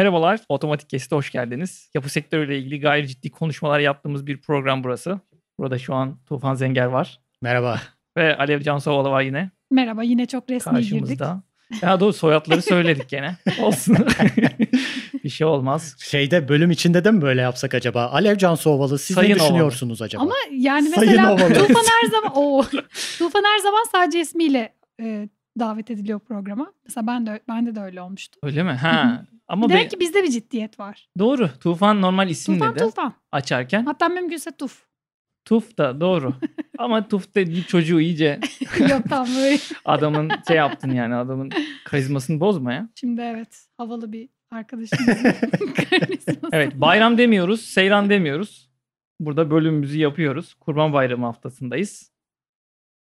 Merhabalar, Otomatik Kesit'e hoş geldiniz. Yapı sektörüyle ilgili gayri ciddi konuşmalar yaptığımız bir program burası. Burada şu an Tufan Zenger var Merhaba. ve Alev Cansovalı var yine Merhaba yine çok resmi girdik. karşımızda. Ya doğru soyadları söyledik gene. Olsun. bir şey olmaz. Şeyde bölüm içinde de mi böyle yapsak acaba? Alev Cansu Ovalı siz Sayın ne düşünüyorsunuz acaba? Ama yani Sayın mesela Ovalı. Tufan her zaman o Tufan her zaman sadece ismiyle e, davet ediliyor programa. Mesela ben de bende de öyle olmuştu. Öyle mi? Ha. Ama Demek be- ki bizde bir ciddiyet var. doğru. Tufan normal isimle Tufan de Tufan. açarken. Hatta mümkünse Tuf. Tuf da doğru. Ama Tuf dediği çocuğu iyice Yok tamam böyle. adamın şey yaptın yani adamın karizmasını bozma ya. Şimdi evet havalı bir arkadaşımızın. Evet bayram demiyoruz, seyran demiyoruz. Burada bölümümüzü yapıyoruz. Kurban Bayramı haftasındayız.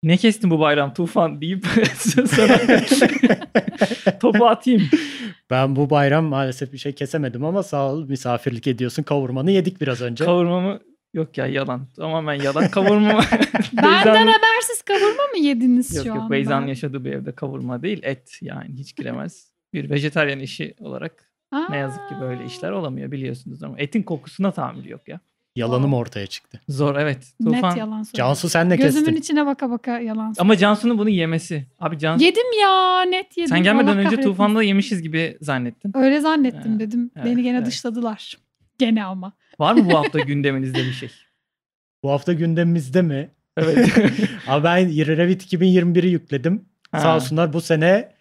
Ne kestin bu bayram Tufan deyip sana topu atayım. Ben bu bayram maalesef bir şey kesemedim ama sağ ol misafirlik ediyorsun. Kavurmanı yedik biraz önce. Kavurmamı yok ya yalan. Tamamen yalan. Kavurma Benden habersiz kavurma mı yediniz yok şu yok an? Beyza'nın yaşadığı bir evde kavurma değil et yani hiç giremez. Bir vejetaryen işi olarak Aa, ne yazık ki böyle işler olamıyor biliyorsunuz ama etin kokusuna tahammül yok ya. Yalanım ortaya çıktı. Zor evet. Net Tufan yalan söylüyor. Cansu sen ne Gözümün kestin? içine baka baka yalan söylüyor. ama Cansu'nun bunu yemesi. Abi Cansu Yedim ya net yedim. sen gelmeden Allah önce. Tufan'da yemişiz gibi zannettin. Öyle zannettim Evet, dedim. evet, Beni gene evet. dışladılar. Gene ama. Var mı bu hafta gündeminizde bir şey? Bu hafta gündemimizde mi? Evet. Abi ben Revit 2021'i yükledim. Ha. Sağ olsunlar bu sene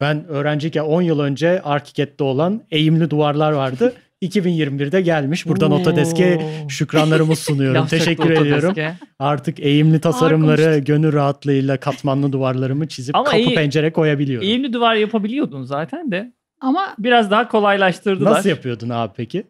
ben öğrenciyken 10 yıl önce Arkiket'te olan eğimli duvarlar vardı. 2021'de gelmiş. Buradan Oo. Otodesk'e şükranlarımı sunuyorum. Teşekkür ediyorum. Artık eğimli tasarımları konuştuk. gönül rahatlığıyla katmanlı duvarlarımı çizip Ama kapı iyi- pencere koyabiliyorum. Eğimli duvar yapabiliyordun zaten de. Ama Biraz daha kolaylaştırdılar. Nasıl yapıyordun abi peki?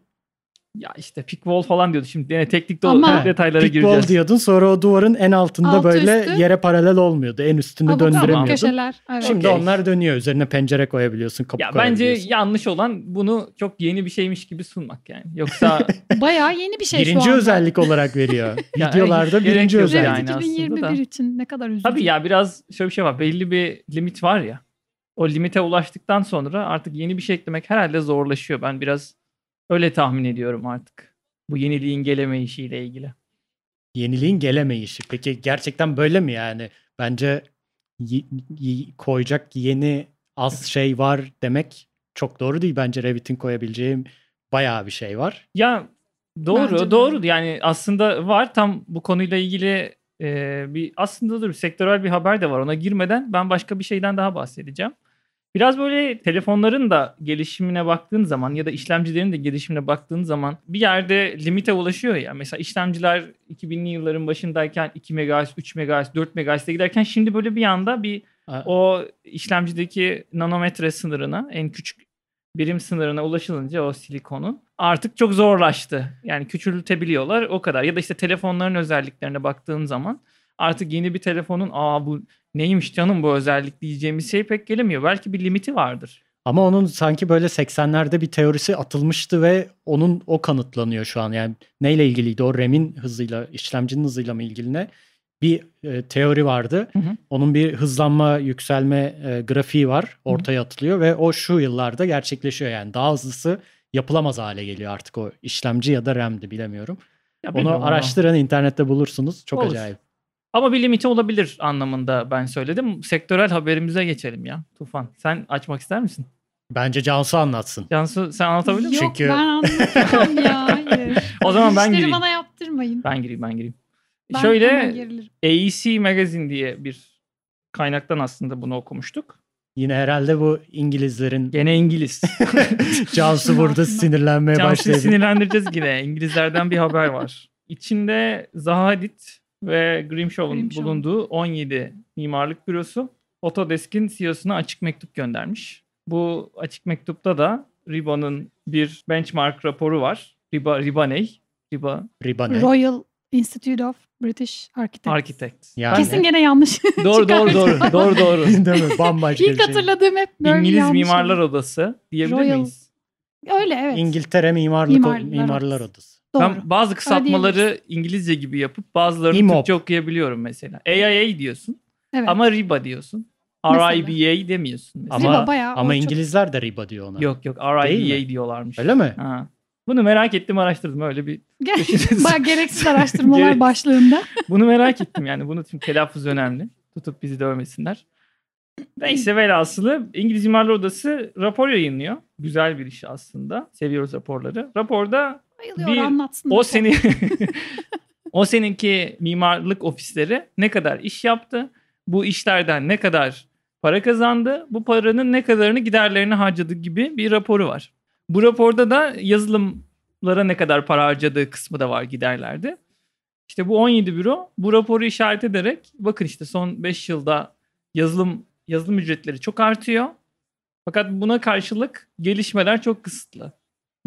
Ya işte pick wall falan diyordu. Şimdi yine teknikte o Ama- detaylara Pick gireceğiz. wall diyordun sonra o duvarın en altında Altı böyle üstü. yere paralel olmuyordu. En üstünü abuk sabuk döndüremiyordun. köşeler. Evet. Şimdi Okey. onlar dönüyor. Üzerine pencere koyabiliyorsun, kapı Ya bence koyabiliyorsun. yanlış olan bunu çok yeni bir şeymiş gibi sunmak yani. Yoksa Bayağı yeni bir şey şu birinci anda. özellik olarak veriyor. Videolarda birinci özellik. yani Revit aslında 2021 da. için ne kadar üzücü. tabii ya biraz şöyle bir şey var. Belli bir limit var ya. O limite ulaştıktan sonra artık yeni bir şey eklemek herhalde zorlaşıyor. Ben biraz öyle tahmin ediyorum artık. Bu yeniliğin gelemeyişiyle ilgili. Yeniliğin gelemeyişi. Peki gerçekten böyle mi yani? Bence y- y- koyacak yeni az şey var demek çok doğru değil. Bence Revit'in koyabileceği bayağı bir şey var. Ya doğru Bence de. doğru yani aslında var tam bu konuyla ilgili e, bir aslında dur sektörel bir haber de var ona girmeden ben başka bir şeyden daha bahsedeceğim. Biraz böyle telefonların da gelişimine baktığın zaman ya da işlemcilerin de gelişimine baktığın zaman bir yerde limite ulaşıyor ya. Mesela işlemciler 2000'li yılların başındayken 2 MHz, 3 MHz, 4 MHz'de giderken şimdi böyle bir anda bir o işlemcideki nanometre sınırına en küçük birim sınırına ulaşılınca o silikonun artık çok zorlaştı. Yani küçültebiliyorlar o kadar. Ya da işte telefonların özelliklerine baktığın zaman artık yeni bir telefonun aa bu neymiş canım bu özellik diyeceğimiz şey pek gelemiyor. Belki bir limiti vardır. Ama onun sanki böyle 80'lerde bir teorisi atılmıştı ve onun o kanıtlanıyor şu an. Yani neyle ilgiliydi? O RAM'in hızıyla, işlemcinin hızıyla mı ilgili ne? Bir e, teori vardı. Hı hı. Onun bir hızlanma, yükselme e, grafiği var. Ortaya atılıyor ve o şu yıllarda gerçekleşiyor. Yani daha hızlısı yapılamaz hale geliyor artık o işlemci ya da RAM'di bilemiyorum. Ya Onu ama. internette bulursunuz. Çok Olur. acayip. Ama bir limiti olabilir anlamında ben söyledim. Sektörel haberimize geçelim ya. Tufan sen açmak ister misin? Bence Cansu anlatsın. Cansu sen anlatabilir misin? Yok Çünkü- ben anlatamam ya. Hayır. O zaman ben İşleri gireyim. bana yaptırmayın. Ben gireyim ben gireyim. Ben Şöyle. AEC Magazine diye bir kaynaktan aslında bunu okumuştuk. Yine herhalde bu İngilizlerin Gene İngiliz. Cansu burada sinirlenmeye Cansu'yu başladı. sinirlendireceğiz yine. İngilizlerden bir haber var. İçinde Zaha Hadid ve Grimshaw'un Grimshaw. bulunduğu 17 mimarlık bürosu Autodesk'in CEO'suna açık mektup göndermiş. Bu açık mektupta da Riba'nın bir benchmark raporu var. Riba, Riba ne? Riba Riba ne? Royal Institute of British Architects. Architect. Yani- Kesin gene yanlış. Doğru doğru doğru. doğru doğru. Değil mi? Bambaşka bir İlk şey. hatırladığım hep böyle İngiliz yanlış Mimarlar. Odası diyebilir Royal- miyiz? Öyle evet. İngiltere Mimarlık Mimarlar Mimarlar, Odası. Doğru. Ben bazı kısaltmaları. İngilizce gibi yapıp bazılarını İMOP. Türkçe okuyabiliyorum mesela. AIA diyorsun evet. ama RIBA diyorsun. RIBA demiyorsun. mesela. Ama Riba bayağı, ama çok- İngilizler de riba diyor ona. Yok yok RIBA diyorlarmış. Öyle mi? Ha. Bunu merak ettim araştırdım öyle bir. Bayağı gereksiz araştırmalar Gerek- başlığında. Bunu merak ettim yani. Bunu çünkü telaffuz önemli. Tutup bizi dövmesinler. Neyse velhasılı İngiliz Mimarlar Odası rapor yayınlıyor. Güzel bir iş aslında. Seviyoruz raporları. Raporda Bayılıyor Bir- anlatsın. o seni o seninki mimarlık ofisleri ne kadar iş yaptı? Bu işlerden ne kadar para kazandı? Bu paranın ne kadarını giderlerine harcadı gibi bir raporu var. Bu raporda da yazılımlara ne kadar para harcadığı kısmı da var giderlerde. İşte bu 17 büro bu raporu işaret ederek bakın işte son 5 yılda yazılım yazılım ücretleri çok artıyor. Fakat buna karşılık gelişmeler çok kısıtlı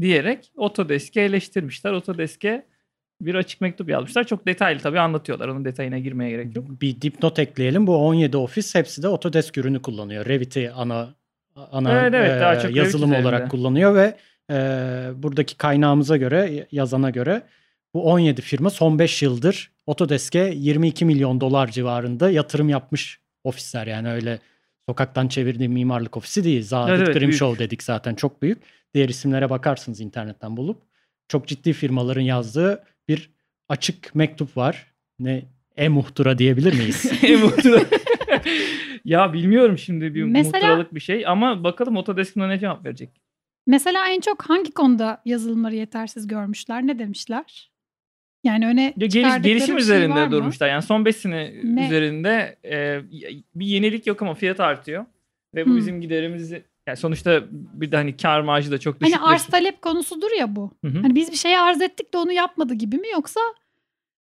diyerek Autodesk'i eleştirmişler. Autodesk'e bir açık mektup yazmışlar. Çok detaylı tabii anlatıyorlar. Onun detayına girmeye gerek yok. Bir dipnot ekleyelim. Bu 17 ofis hepsi de Autodesk ürünü kullanıyor. Revit'i ana ana Evet, evet, e, daha çok Revit yazılım üzerinde. olarak kullanıyor ve e, buradaki kaynağımıza göre yazana göre bu 17 firma son 5 yıldır Autodesk'e 22 milyon dolar civarında yatırım yapmış ofisler. Yani öyle sokaktan çevirdiğim mimarlık ofisi değil. Zahid Evet, evet, Grimshaw dedik zaten çok büyük. Diğer isimlere bakarsınız internetten bulup. Çok ciddi firmaların yazdığı bir açık mektup var. Ne e-muhtıra diyebilir miyiz? E-muhtıra. ya bilmiyorum şimdi bir Mesela- muhtıralık bir şey ama bakalım Autodesk buna ne cevap verecek. Mesela en çok hangi konuda yazılımları yetersiz görmüşler? Ne demişler? Yani öne geliş, gelişim şey üzerinde mı? durmuşlar. Yani son 5 sene Ne? üzerinde e, bir yenilik yok ama fiyat artıyor. Ve bu Hmm. bizim giderimizi yani sonuçta bir de hani kar marjı da çok düşük. Hani arz talep konusudur ya bu. Hı hı. Hani biz bir şeye arz ettik de onu yapmadı gibi mi yoksa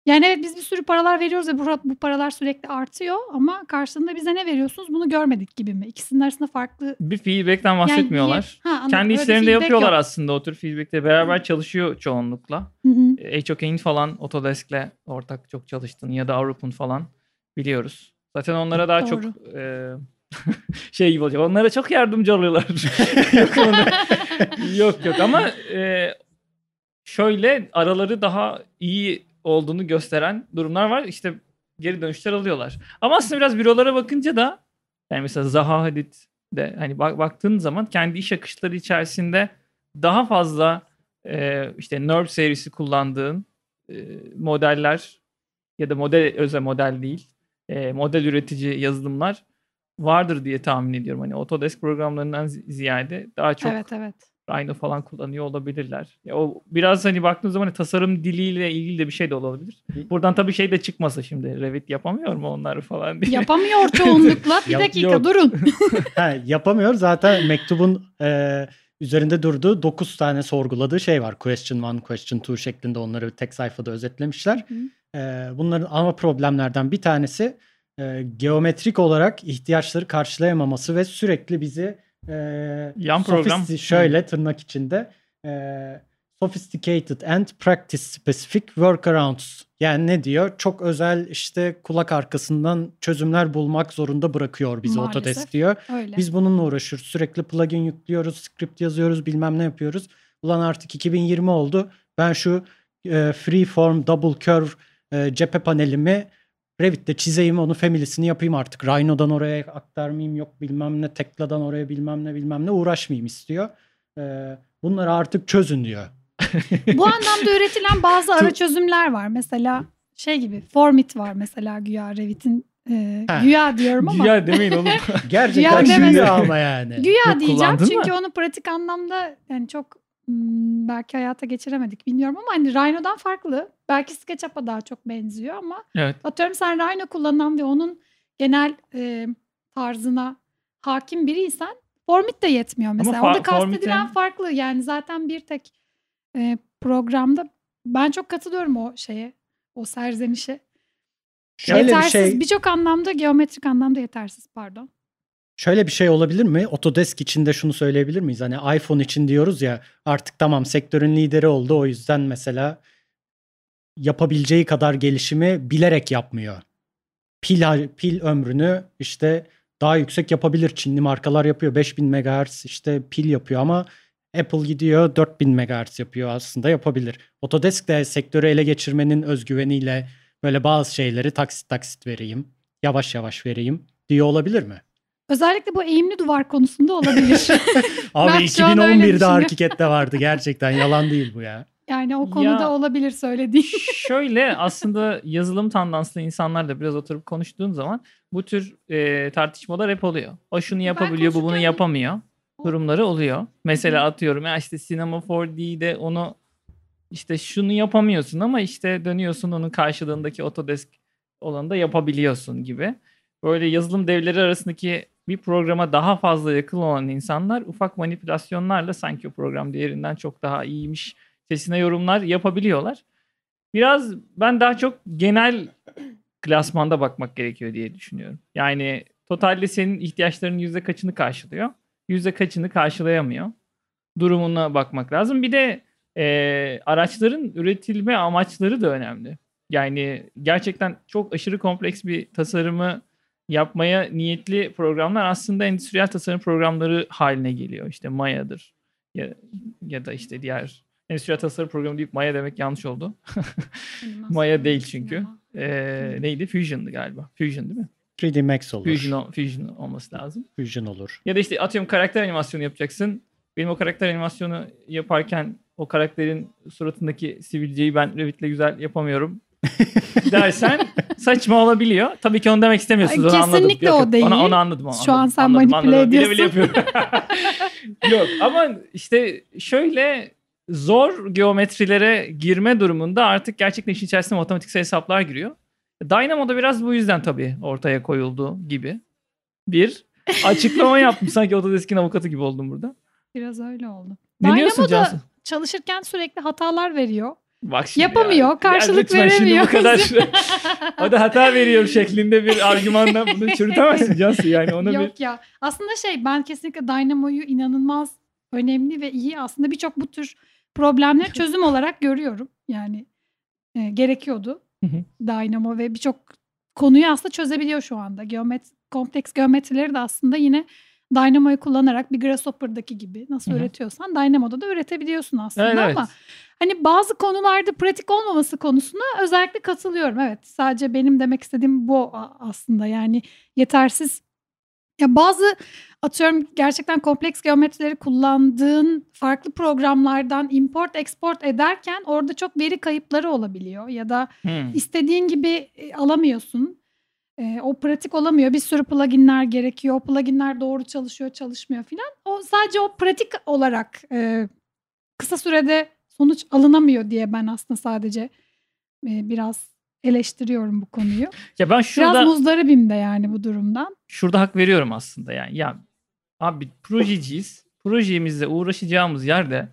yani evet biz bir sürü paralar veriyoruz ve bu, bu paralar sürekli artıyor ama karşılığında bize ne veriyorsunuz bunu görmedik gibi mi? İkisinin arasında farklı bir feedback'ten yani bahsetmiyorlar. Ha, anladım. Kendi Öyle işlerinde yapıyorlar yok. aslında o tür feedback'te. Beraber çalışıyor çoğunlukla. Hı hı. HOK'in falan Autodesk'le ortak çok çalıştığını ya da Avrup'un falan biliyoruz. Zaten onlara daha çok Doğru. e, şey gibi olacak. Onlara çok yardımcı oluyorlar. yok, onu- yok yok ama e, şöyle araları daha iyi olduğunu gösteren durumlar var. İşte geri dönüşler alıyorlar. Ama aslında biraz bürolara bakınca da yani mesela Zaha Hadid de hani bak, baktığın zaman kendi iş akışları içerisinde daha fazla e, işte Nerve serisi kullandığın e, modeller ya da model özel model değil e, model üretici yazılımlar vardır diye tahmin ediyorum. Hani Autodesk programlarından zi- ziyade daha çok Evet evet. Rhino falan kullanıyor olabilirler. Ya o biraz hani baktığın zaman hani tasarım diliyle ilgili de bir şey de olabilir. Buradan tabii şey de çıkmasa şimdi Revit yapamıyor mu onları falan diye. Yapamıyor çoğunlukla. Bir dakika yok. durun. ha, yapamıyor. Zaten mektubun e, üzerinde durduğu 9 tane sorguladığı şey var. Question 1, question 2 şeklinde onları tek sayfada özetlemişler. E, bunların ana problemlerden bir tanesi e, geometrik olarak ihtiyaçları karşılayamaması ve sürekli bizi e, Yan program. şöyle tırnak içinde e, sophisticated and practice specific workarounds. Yani ne diyor? Çok özel işte kulak arkasından çözümler bulmak zorunda bırakıyor bizi Maalesef. Autodesk diyor. Öyle. Biz bununla uğraşıyoruz. Sürekli plugin yüklüyoruz, script yazıyoruz, bilmem ne yapıyoruz. Ulan artık 2020 oldu. Ben şu e, freeform double curve e, cephe panelimi Revit'te çizeyim onu family'sini yapayım artık. Rhino'dan oraya aktarmayayım yok bilmem ne Tekla'dan oraya bilmem ne bilmem ne uğraşmayayım istiyor. E, bunları artık çözün diyor. Bu anlamda üretilen bazı ara çözümler var. Mesela şey gibi Formit var mesela güya Revit'in e, Ha. güya diyorum ama Ya demeyin oğlum. Gerçekten güya ama yani. güya Çok diyeceğim çünkü mı? onu pratik anlamda yani çok belki hayata geçiremedik bilmiyorum ama hani Rhino'dan farklı. Belki SketchUp'a daha çok benziyor ama evet. atıyorum sen Rhino kullanan ve onun genel e, tarzına hakim biriysen Formit de yetmiyor mesela. fa- Orada kastedilen Formit'in- farklı yani zaten bir tek e, programda ben çok katılıyorum o şeye o serzenişe. Şöyle bir yetersiz şey birçok anlamda geometrik anlamda yetersiz pardon. Şöyle bir şey olabilir mi? Autodesk için de şunu söyleyebilir miyiz? Hani iPhone için diyoruz ya artık tamam sektörün lideri oldu. O yüzden mesela yapabileceği kadar gelişimi bilerek yapmıyor. Pil, pil ömrünü işte daha yüksek yapabilir. Çinli markalar yapıyor. 5000 MHz işte pil yapıyor ama Apple gidiyor 4000 MHz yapıyor aslında yapabilir. Autodesk de sektörü ele geçirmenin özgüveniyle böyle bazı şeyleri taksit taksit vereyim, yavaş yavaş vereyim diyor olabilir mi? Özellikle bu eğimli duvar konusunda olabilir. Abi Ben şu an öyle 2011'de düşünüyorum. Arkiket'te vardı gerçekten yalan değil bu ya. yani o konuda Ya- olabilir söylediğin. Şöyle aslında yazılım tandanslı insanlarla biraz oturup konuştuğun zaman bu tür e, tartışmalar hep oluyor. O şunu yapabiliyor, bu bunu yapamıyor durumları oluyor. Mesela atıyorum ya işte Cinema 4D'de onu işte şunu yapamıyorsun ama işte dönüyorsun onun karşılığındaki Autodesk olanı da yapabiliyorsun gibi. Böyle yazılım devleri arasındaki bir programa daha fazla yakın olan insanlar ufak manipülasyonlarla sanki o program diğerinden çok daha iyiymiş sesine yorumlar yapabiliyorlar. Biraz ben daha çok genel klasmanda bakmak gerekiyor diye düşünüyorum. Yani totalde senin ihtiyaçlarının yüzde kaçını karşılıyor? Yüzde kaçını karşılayamıyor? Durumuna bakmak lazım. Bir de e, araçların üretilme amaçları da önemli. Yani gerçekten çok aşırı kompleks bir tasarımı yapmaya niyetli programlar aslında endüstriyel tasarım programları haline geliyor. İşte Maya'dır ya, ya da işte diğer endüstriyel tasarım programı deyip Maya demek yanlış oldu. Maya değil çünkü. Ee, neydi? Fusion'dı galiba. Fusion değil mi? 3D Max olur. Fusion, Fusion olması lazım. Fusion olur. Ya da işte atıyorum karakter animasyonu yapacaksın. Benim o karakter animasyonu yaparken o karakterin suratındaki sivilceyi ben Revit'le güzel yapamıyorum dersen saçma olabiliyor. Tabii ki onu demek istemiyorsunuz. Onu anladım. kesinlikle Yok, o yok. değil. Onu, onu anladım. Onu Şu anladım. an sen Anladım, manipüle anladım. Bile bile ediyorsun. yapıyorum. yok ama işte şöyle zor geometrilere girme durumunda artık gerçekten işin içerisine matematiksel hesaplar giriyor. Dynamo'da biraz bu yüzden tabii ortaya koyuldu gibi. Bir açıklama yaptım. Sanki Autodesk'in avukatı gibi oldum burada. Biraz öyle oldu. Ne diyorsun Dynamo'da Cansu? çalışırken sürekli hatalar veriyor. Bak şimdi Yapamıyor, ya. karşılık ya veremiyor. Şimdi bu kadar o da hata veriyor şeklinde bir argümanla bunu çürütemezsin Cansu. Yani ona bir Yok ya. Aslında şey ben kesinlikle Dynamo'yu inanılmaz önemli ve iyi aslında birçok bu tür problemleri çözüm olarak görüyorum. Yani e, gerekiyordu. Dynamo ve birçok konuyu aslında çözebiliyor şu anda. Geomet kompleks geometrileri de aslında yine Dynamo'yu kullanarak bir Grasshopper'daki gibi nasıl Hı hı. üretiyorsan Dynamo'da da üretebiliyorsun aslında Evet, evet. ama hani bazı konularda pratik olmaması konusuna özellikle katılıyorum. Evet sadece benim demek istediğim bu aslında yani yetersiz ya bazı atıyorum gerçekten kompleks geometrileri kullandığın farklı programlardan import export ederken orada çok veri kayıpları olabiliyor ya da Hmm. istediğin gibi e, alamıyorsun. E, o pratik olamıyor. Bir sürü pluginler gerekiyor. O pluginler doğru çalışıyor, çalışmıyor filan. O sadece o pratik olarak e, kısa sürede sonuç alınamıyor diye ben aslında sadece e, biraz eleştiriyorum bu konuyu. Ya ben şurada Biraz muzdaribim de yani bu durumdan. şurada hak veriyorum aslında yani. Ya abi projeciyiz. Projemizle uğraşacağımız yerde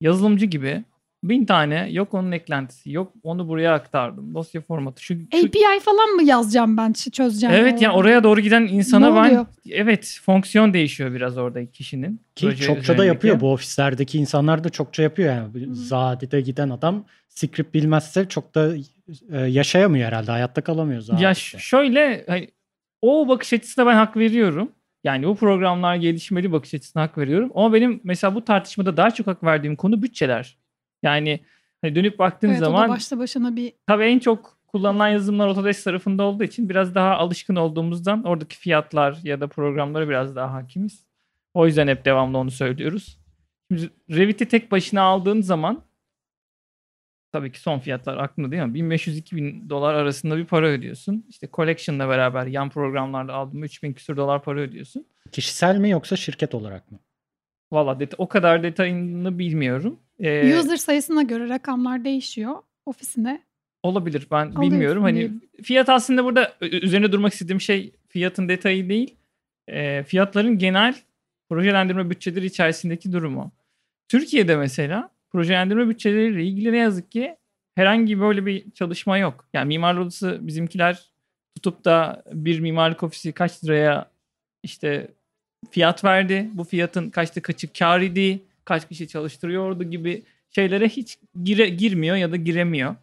yazılımcı gibi bin tane yok onun eklentisi yok onu buraya aktardım dosya formatı şu, şu- API falan mı yazacağım ben çözeceğim? evet yani oraya doğru giden insana Ne ben oluyor? evet fonksiyon değişiyor biraz orada kişinin. Ki proje çokça da üzerindeki. yapıyor. Bu ofislerdeki insanlar da çokça yapıyor yani. Hı. Zadide giden adam script bilmezse çok da e, yaşayamıyor herhalde. Hayatta kalamıyor Zadide. Ya şöyle hani, o bakış açısına ben hak veriyorum. Yani bu programlar gelişmeli bakış açısına hak veriyorum. Ama benim mesela bu tartışmada daha çok hak verdiğim konu bütçeler. Yani hani dönüp baktığın Evet, zaman başta başına bir tabii en çok kullanılan yazılımlar Autodesk tarafında olduğu için biraz daha alışkın olduğumuzdan oradaki fiyatlar ya da programlara biraz daha hakimiz. O yüzden hep devamlı onu söylüyoruz. Şimdi Revit'i tek başına aldığın zaman tabii ki son fiyatlar aklımda değil mi? 1500-2000 dolar arasında bir para ödüyorsun. İşte Collection'la beraber yan programlarla aldığında 3000 küsur dolar para ödüyorsun. Kişisel mi yoksa şirket olarak mı? Valla deta- o kadar detayını bilmiyorum. Ee, user sayısına göre rakamlar değişiyor ofisine. Olabilir ben Alıyorsun bilmiyorum. Hani diyelim. fiyat aslında burada üzerine durmak istediğim şey fiyatın detayı değil. e, fiyatların genel projelendirme bütçeleri içerisindeki durumu. Türkiye'de mesela projelendirme bütçeleriyle ilgili ne yazık ki herhangi böyle bir çalışma yok. Yani mimarlar odası bizimkiler tutup da bir mimarlık ofisi kaç liraya işte fiyat verdi. Bu fiyatın kaçta kaçı kar idi, kaç kişi çalıştırıyordu gibi şeylere hiç gire, girmiyor ya da giremiyor.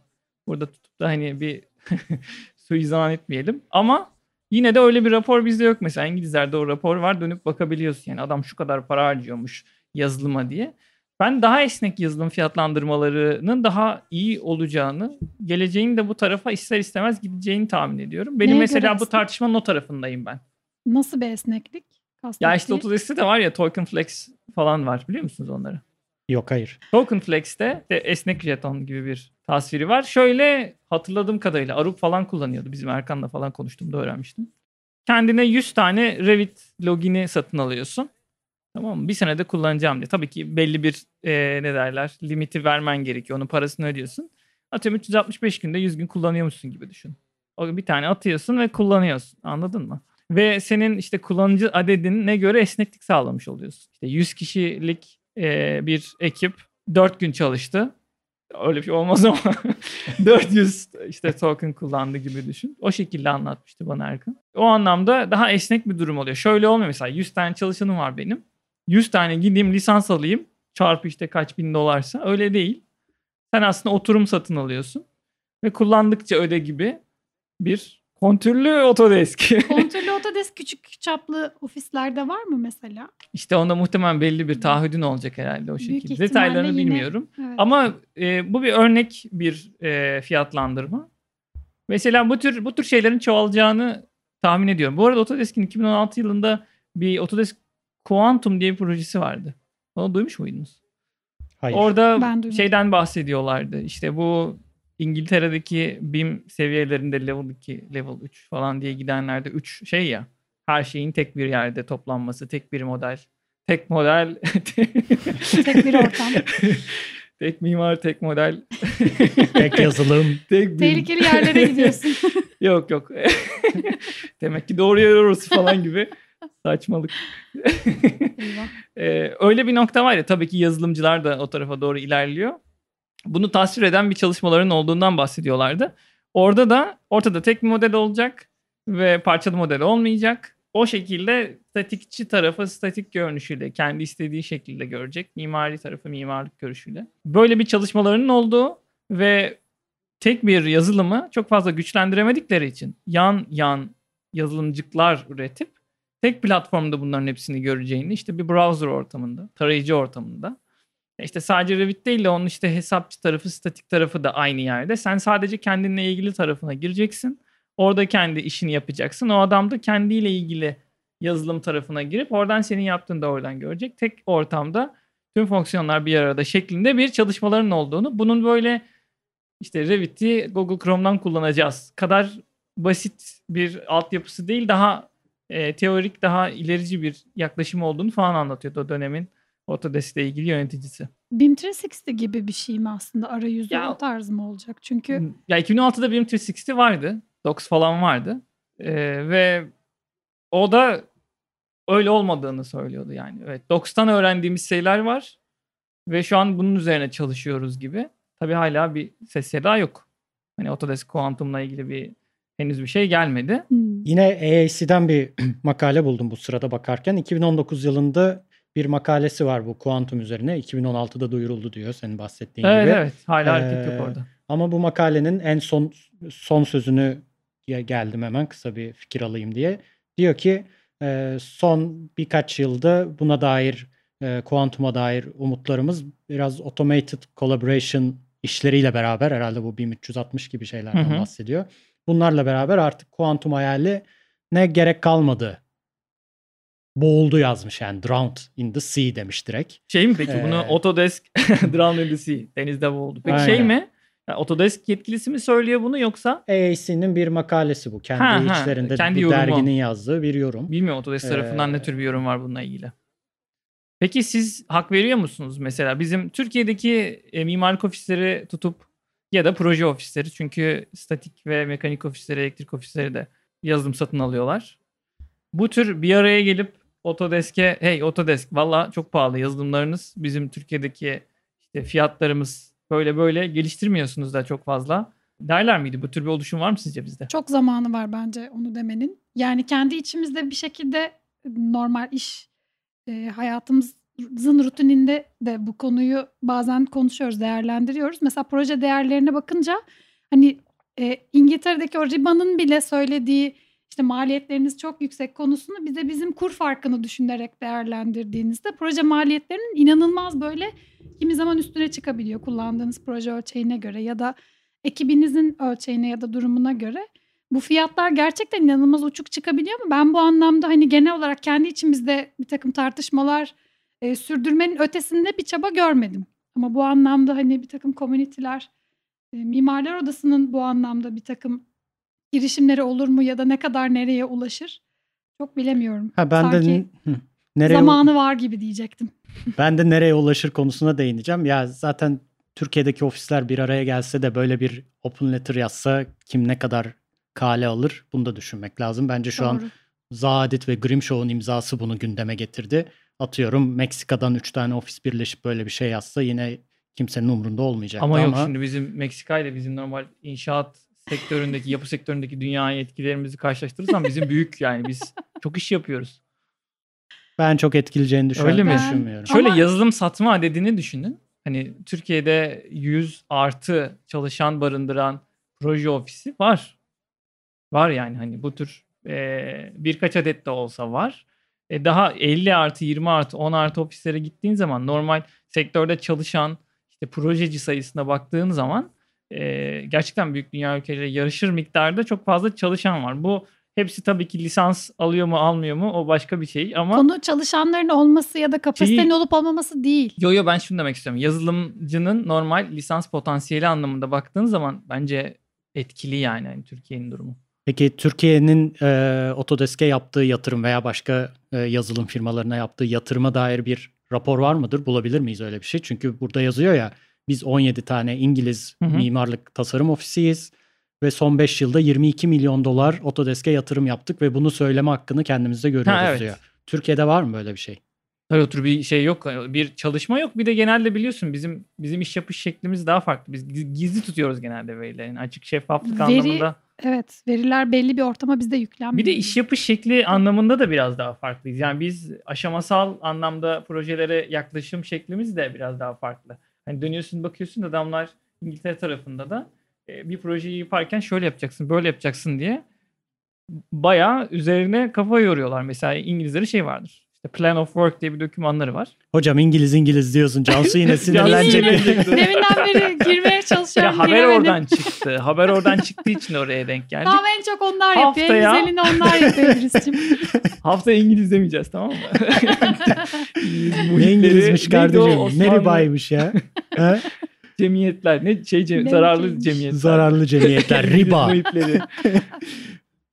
Burada tutup da hani bir suizan etmeyelim. Ama yine de öyle bir rapor bizde yok. Mesela İngilizlerde o rapor var dönüp bakabiliyorsun. Yani adam şu kadar para harcıyormuş yazılıma diye. Ben daha esnek yazılım fiyatlandırmalarının daha iyi olacağını, geleceğin de bu tarafa ister istemez gideceğini tahmin ediyorum. Benim Neye mesela bu tartışmanın o tarafındayım ben. Nasıl bir esneklik? Ya işte Kastettiği- Autodesk'te de var ya Token Flex falan var biliyor musunuz onları? Yok hayır. Token Flex'te de esnek jeton gibi bir tasviri var. Şöyle hatırladığım kadarıyla Arup falan kullanıyordu. Bizim Erkan'la falan konuştuğumda öğrenmiştim. Kendine 100 tane Revit logini satın alıyorsun. Tamam mı? Bir senede kullanacağım diye. Tabii ki belli bir e, ne derler limiti vermen gerekiyor. Onun parasını ödüyorsun. Atıyorum 365 günde 100 gün kullanıyormuşsun gibi düşün. O bir tane atıyorsun ve kullanıyorsun. Anladın mı? Ve senin işte kullanıcı adedine göre esneklik sağlamış oluyorsun. İşte 100 kişilik e, bir ekip 4 gün çalıştı. Öyle bir şey olmaz ama 400 işte token kullandı gibi düşün. O şekilde anlatmıştı bana Erkan. O anlamda daha esnek bir durum oluyor. Şöyle olmuyor mesela 100 tane çalışanım var benim. 100 tane gideyim lisans alayım çarpı işte kaç bin dolarsa öyle değil. Sen aslında oturum satın alıyorsun ve kullandıkça öde gibi bir kontürlü Autodesk. Kontrollü Autodesk küçük çaplı ofislerde var mı mesela? işte onda muhtemelen belli bir taahhüdün olacak herhalde o şekilde. Detaylarını yine- bilmiyorum. Evet. Ama e, bu bir örnek bir e, fiyatlandırma. Mesela bu tür bu tür şeylerin çoğalacağını tahmin ediyorum. Bu arada Autodesk'in 2016 yılında bir Autodesk Quantum diye bir projesi vardı. Onu duymuş muydunuz? Hayır. Orada Ben duymadım. şeyden bahsediyorlardı. İşte bu İngiltere'deki BIM seviyelerinde level 2, level 3 falan diye gidenlerde 3 şey ya. Her şeyin tek bir yerde toplanması, tek bir model. Tek model. Tek bir ortam. tek mimar, tek model. Tek yazılım. tek bir... Tehlikeli yerlere gidiyorsun. Yok yok. Demek ki doğru yer orası falan gibi. Saçmalık. Ee, öyle bir nokta var ya tabii ki yazılımcılar da o tarafa doğru ilerliyor. Bunu tasvir eden bir çalışmaların olduğundan bahsediyorlardı. Orada da ortada tek bir model olacak ve parçalı model olmayacak. O şekilde statikçi tarafı statik görünüşüyle kendi istediği şekilde görecek. Mimari tarafı mimarlık görüşüyle. Böyle bir çalışmalarının olduğu ve tek bir yazılımı çok fazla güçlendiremedikleri için yan yan yazılımcıklar üretip tek platformda bunların hepsini göreceğini işte bir browser ortamında, tarayıcı ortamında. İşte sadece Revit değil de onun işte hesapçı tarafı, statik tarafı da aynı yerde. Sen sadece kendinle ilgili tarafına gireceksin. Orada kendi işini yapacaksın. O adam da kendiyle ilgili yazılım tarafına girip oradan senin yaptığını da oradan görecek. Tek ortamda tüm fonksiyonlar bir arada şeklinde bir çalışmaların olduğunu. Bunun böyle işte Revit'i Google Chrome'dan kullanacağız kadar basit bir altyapısı değil daha e, teorik daha ilerici bir yaklaşım olduğunu falan anlatıyordu o dönemin Autodesk ile ilgili yöneticisi. BIM 360 gibi bir şey mi aslında arayüzü Ya- o tarz mı olacak? Çünkü Ya 2016'da benim 360 vardı. Docs falan vardı. E, ve o da öyle olmadığını söylüyordu yani. Evet, Docs'tan öğrendiğimiz şeyler var ve şu an bunun üzerine çalışıyoruz gibi. Tabii hala bir ses seda yok. Hani Autodesk Quantum'la ilgili bir henüz bir şey gelmedi. hmm, Yine AAC'den bir makale buldum bu sırada bakarken. 2019 yılında bir makalesi var bu kuantum üzerine. 2016'da duyuruldu diyor senin bahsettiğin Evet gibi. evet hala hareket Ee, yok orada. Ama bu makalenin en son son sözünü ge- geldim hemen kısa bir fikir alayım diye. Diyor ki e, son birkaç yılda buna dair e, kuantuma dair umutlarımız biraz automated collaboration işleriyle beraber herhalde bu BIM 360 gibi şeylerden Hı hı. bahsediyor. Bunlarla beraber artık kuantum hayali ne gerek kalmadı. Boğuldu yazmış yani drowned in the sea demiş direkt. Şey mi peki Ee, bunu Autodesk Drown in the Sea denizde boğuldu. Peki şey Aynen. mi? Yani Autodesk yetkilisi mi söylüyor bunu yoksa AAC'nin bir makalesi bu. Kendi Ha, ha, içlerinde kendi bu yorumu. derginin yazdığı bir yorum. bilmiyorum Autodesk tarafından Ee, ne tür bir yorum var bununla ilgili. Peki siz hak veriyor musunuz mesela bizim Türkiye'deki e, mimarlık ofisleri tutup ya da proje ofisleri çünkü statik ve mekanik ofisleri, elektrik ofisleri de yazılım satın alıyorlar. Bu tür bir araya gelip Autodesk'e hey Autodesk valla çok pahalı yazılımlarınız bizim Türkiye'deki işte fiyatlarımız böyle böyle geliştirmiyorsunuz da çok fazla. Derler miydi? Bu tür bir oluşum var mı sizce bizde? çok zamanı var bence onu demenin. Yani kendi içimizde bir şekilde normal iş e, hayatımızın rutininde de bu konuyu bazen konuşuyoruz, değerlendiriyoruz. Mesela proje değerlerine bakınca hani e, İngiltere'deki o Riba'nın bile söylediği işte maliyetleriniz çok yüksek konusunu bize bizim kur farkını düşünerek değerlendirdiğinizde proje maliyetlerinin inanılmaz böyle kimi zaman üstüne çıkabiliyor kullandığınız proje ölçeğine göre ya da ekibinizin ölçeğine ya da durumuna göre. bu fiyatlar gerçekten inanılmaz uçuk çıkabiliyor mu? Ben bu anlamda hani genel olarak kendi içimizde bir takım tartışmalar e, sürdürmenin ötesinde bir çaba görmedim. Ama bu anlamda hani bir takım komüniteler, e, Mimarlar Odası'nın bu anlamda bir takım girişimleri olur mu ya da ne kadar nereye ulaşır? Çok bilemiyorum. Ha ben Sanki de nereye zamanı var gibi diyecektim. ben de nereye ulaşır konusuna değineceğim. Ya zaten Türkiye'deki ofisler bir araya gelse de böyle bir open letter yazsa kim ne kadar kale alır bunu da düşünmek lazım. Bence şu an Doğru. Zaadit ve Grimshaw'un imzası bunu gündeme getirdi. Atıyorum Meksika'dan 3 tane ofis birleşip böyle bir şey yazsa yine kimsenin umrunda olmayacak. Ama yok şimdi bizim Meksika ile bizim normal inşaat sektöründeki, yapı sektöründeki dünyaya etkilerimizi karşılaştırırsan bizim büyük yani biz çok iş yapıyoruz. ben çok etkileyeceğini düşün- Öyle mi? düşünmüyorum. Şöyle Ama- yazılım satma adedini düşünün. Hani Türkiye'de 100 artı çalışan barındıran proje ofisi var. Var yani hani bu tür e, birkaç adet de olsa var. E, daha 50 artı 20 artı 10 artı ofislere gittiğin zaman normal sektörde çalışan işte projeci sayısına baktığın zaman e, gerçekten büyük dünya ülkeleriyle yarışır miktarda çok fazla çalışan var. Bu hepsi tabii ki lisans alıyor mu almıyor mu o başka bir şey ama Konu çalışanların olması ya da kapasitenin Şeyi- olup olmaması değil. Yo yo ben şunu demek istiyorum. Yazılımcının normal lisans potansiyeli anlamında baktığın zaman bence etkili yani hani Türkiye'nin durumu. Peki Türkiye'nin e, Autodesk'e yaptığı yatırım veya başka e, yazılım firmalarına yaptığı yatırıma dair bir rapor var mıdır? Bulabilir miyiz öyle bir şey? Çünkü burada yazıyor ya biz 17 tane İngiliz Hı hı. mimarlık tasarım ofisiyiz ve son 5 yılda 22 milyon dolar Autodesk'e yatırım yaptık ve bunu söyleme hakkını kendimizde görüyoruz Ha, evet. diyor. Türkiye'de var mı böyle bir şey? Tabii o tür bir şey yok. Bir çalışma yok. Bir de genelde biliyorsun bizim bizim iş yapış şeklimiz daha farklı. Biz giz- gizli tutuyoruz genelde verileri. Yani açık şeffaflık Veri- anlamında. Evet, veriler belli bir ortama bizde yüklenmiyor. Bir de iş yapış şekli anlamında da biraz daha farklıyız. Yani biz aşamasal anlamda projelere yaklaşım şeklimiz de biraz daha farklı. Hani dönüyorsun bakıyorsun adamlar İngiltere tarafında da e, bir projeyi yaparken şöyle yapacaksın, böyle yapacaksın diye bayağı üzerine kafa yoruyorlar. Mesela İngilizlerin şey vardır. İşte Plan of Work diye bir dokümanları var. Hocam İngiliz İngiliz diyorsun. Cansu yine sinirlenecek. Deminden beri girmeye çalışıyorum. haber giremedim. oradan çıktı. Haber oradan çıktığı için oraya denk geldik. Tamam en çok onlar yapıyor. En Haftaya- güzelini onlar yapıyor Gülis'cim. Hafta İngiliz demeyeceğiz tamam mı? Ne İngilizmiş kardeşim? Ne ribaymış ya? He? Cemiyetler. Ne şey cem- Benimkiymiş. zararlı cemiyetler. Zararlı cemiyetler. Riba.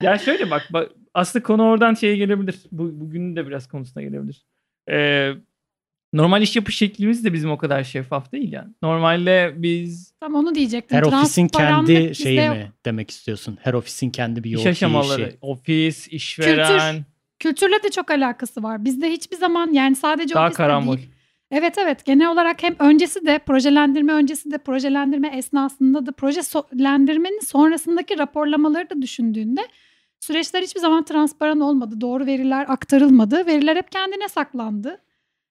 ya şöyle bak, bak aslında konu oradan şeye gelebilir. Bu, bugünün de biraz konusuna gelebilir. Ee, normal iş yapış şeklimiz de bizim o kadar şeffaf değil yani. Normalde biz Tam onu diyecektim. Her ofisin kendi şeyi yok. mi demek istiyorsun? Her ofisin kendi bir iş yol aşamaları, işi. ofis, işveren Kültürle de çok alakası var. Bizde hiçbir zaman yani sadece daha ofiste karambol. değil. Evet evet genel olarak hem öncesi de projelendirme öncesi de projelendirme esnasında da projelendirmenin sonrasındaki raporlamaları da düşündüğünde süreçler hiçbir zaman transparan olmadı. Doğru veriler aktarılmadı. Veriler hep kendine saklandı.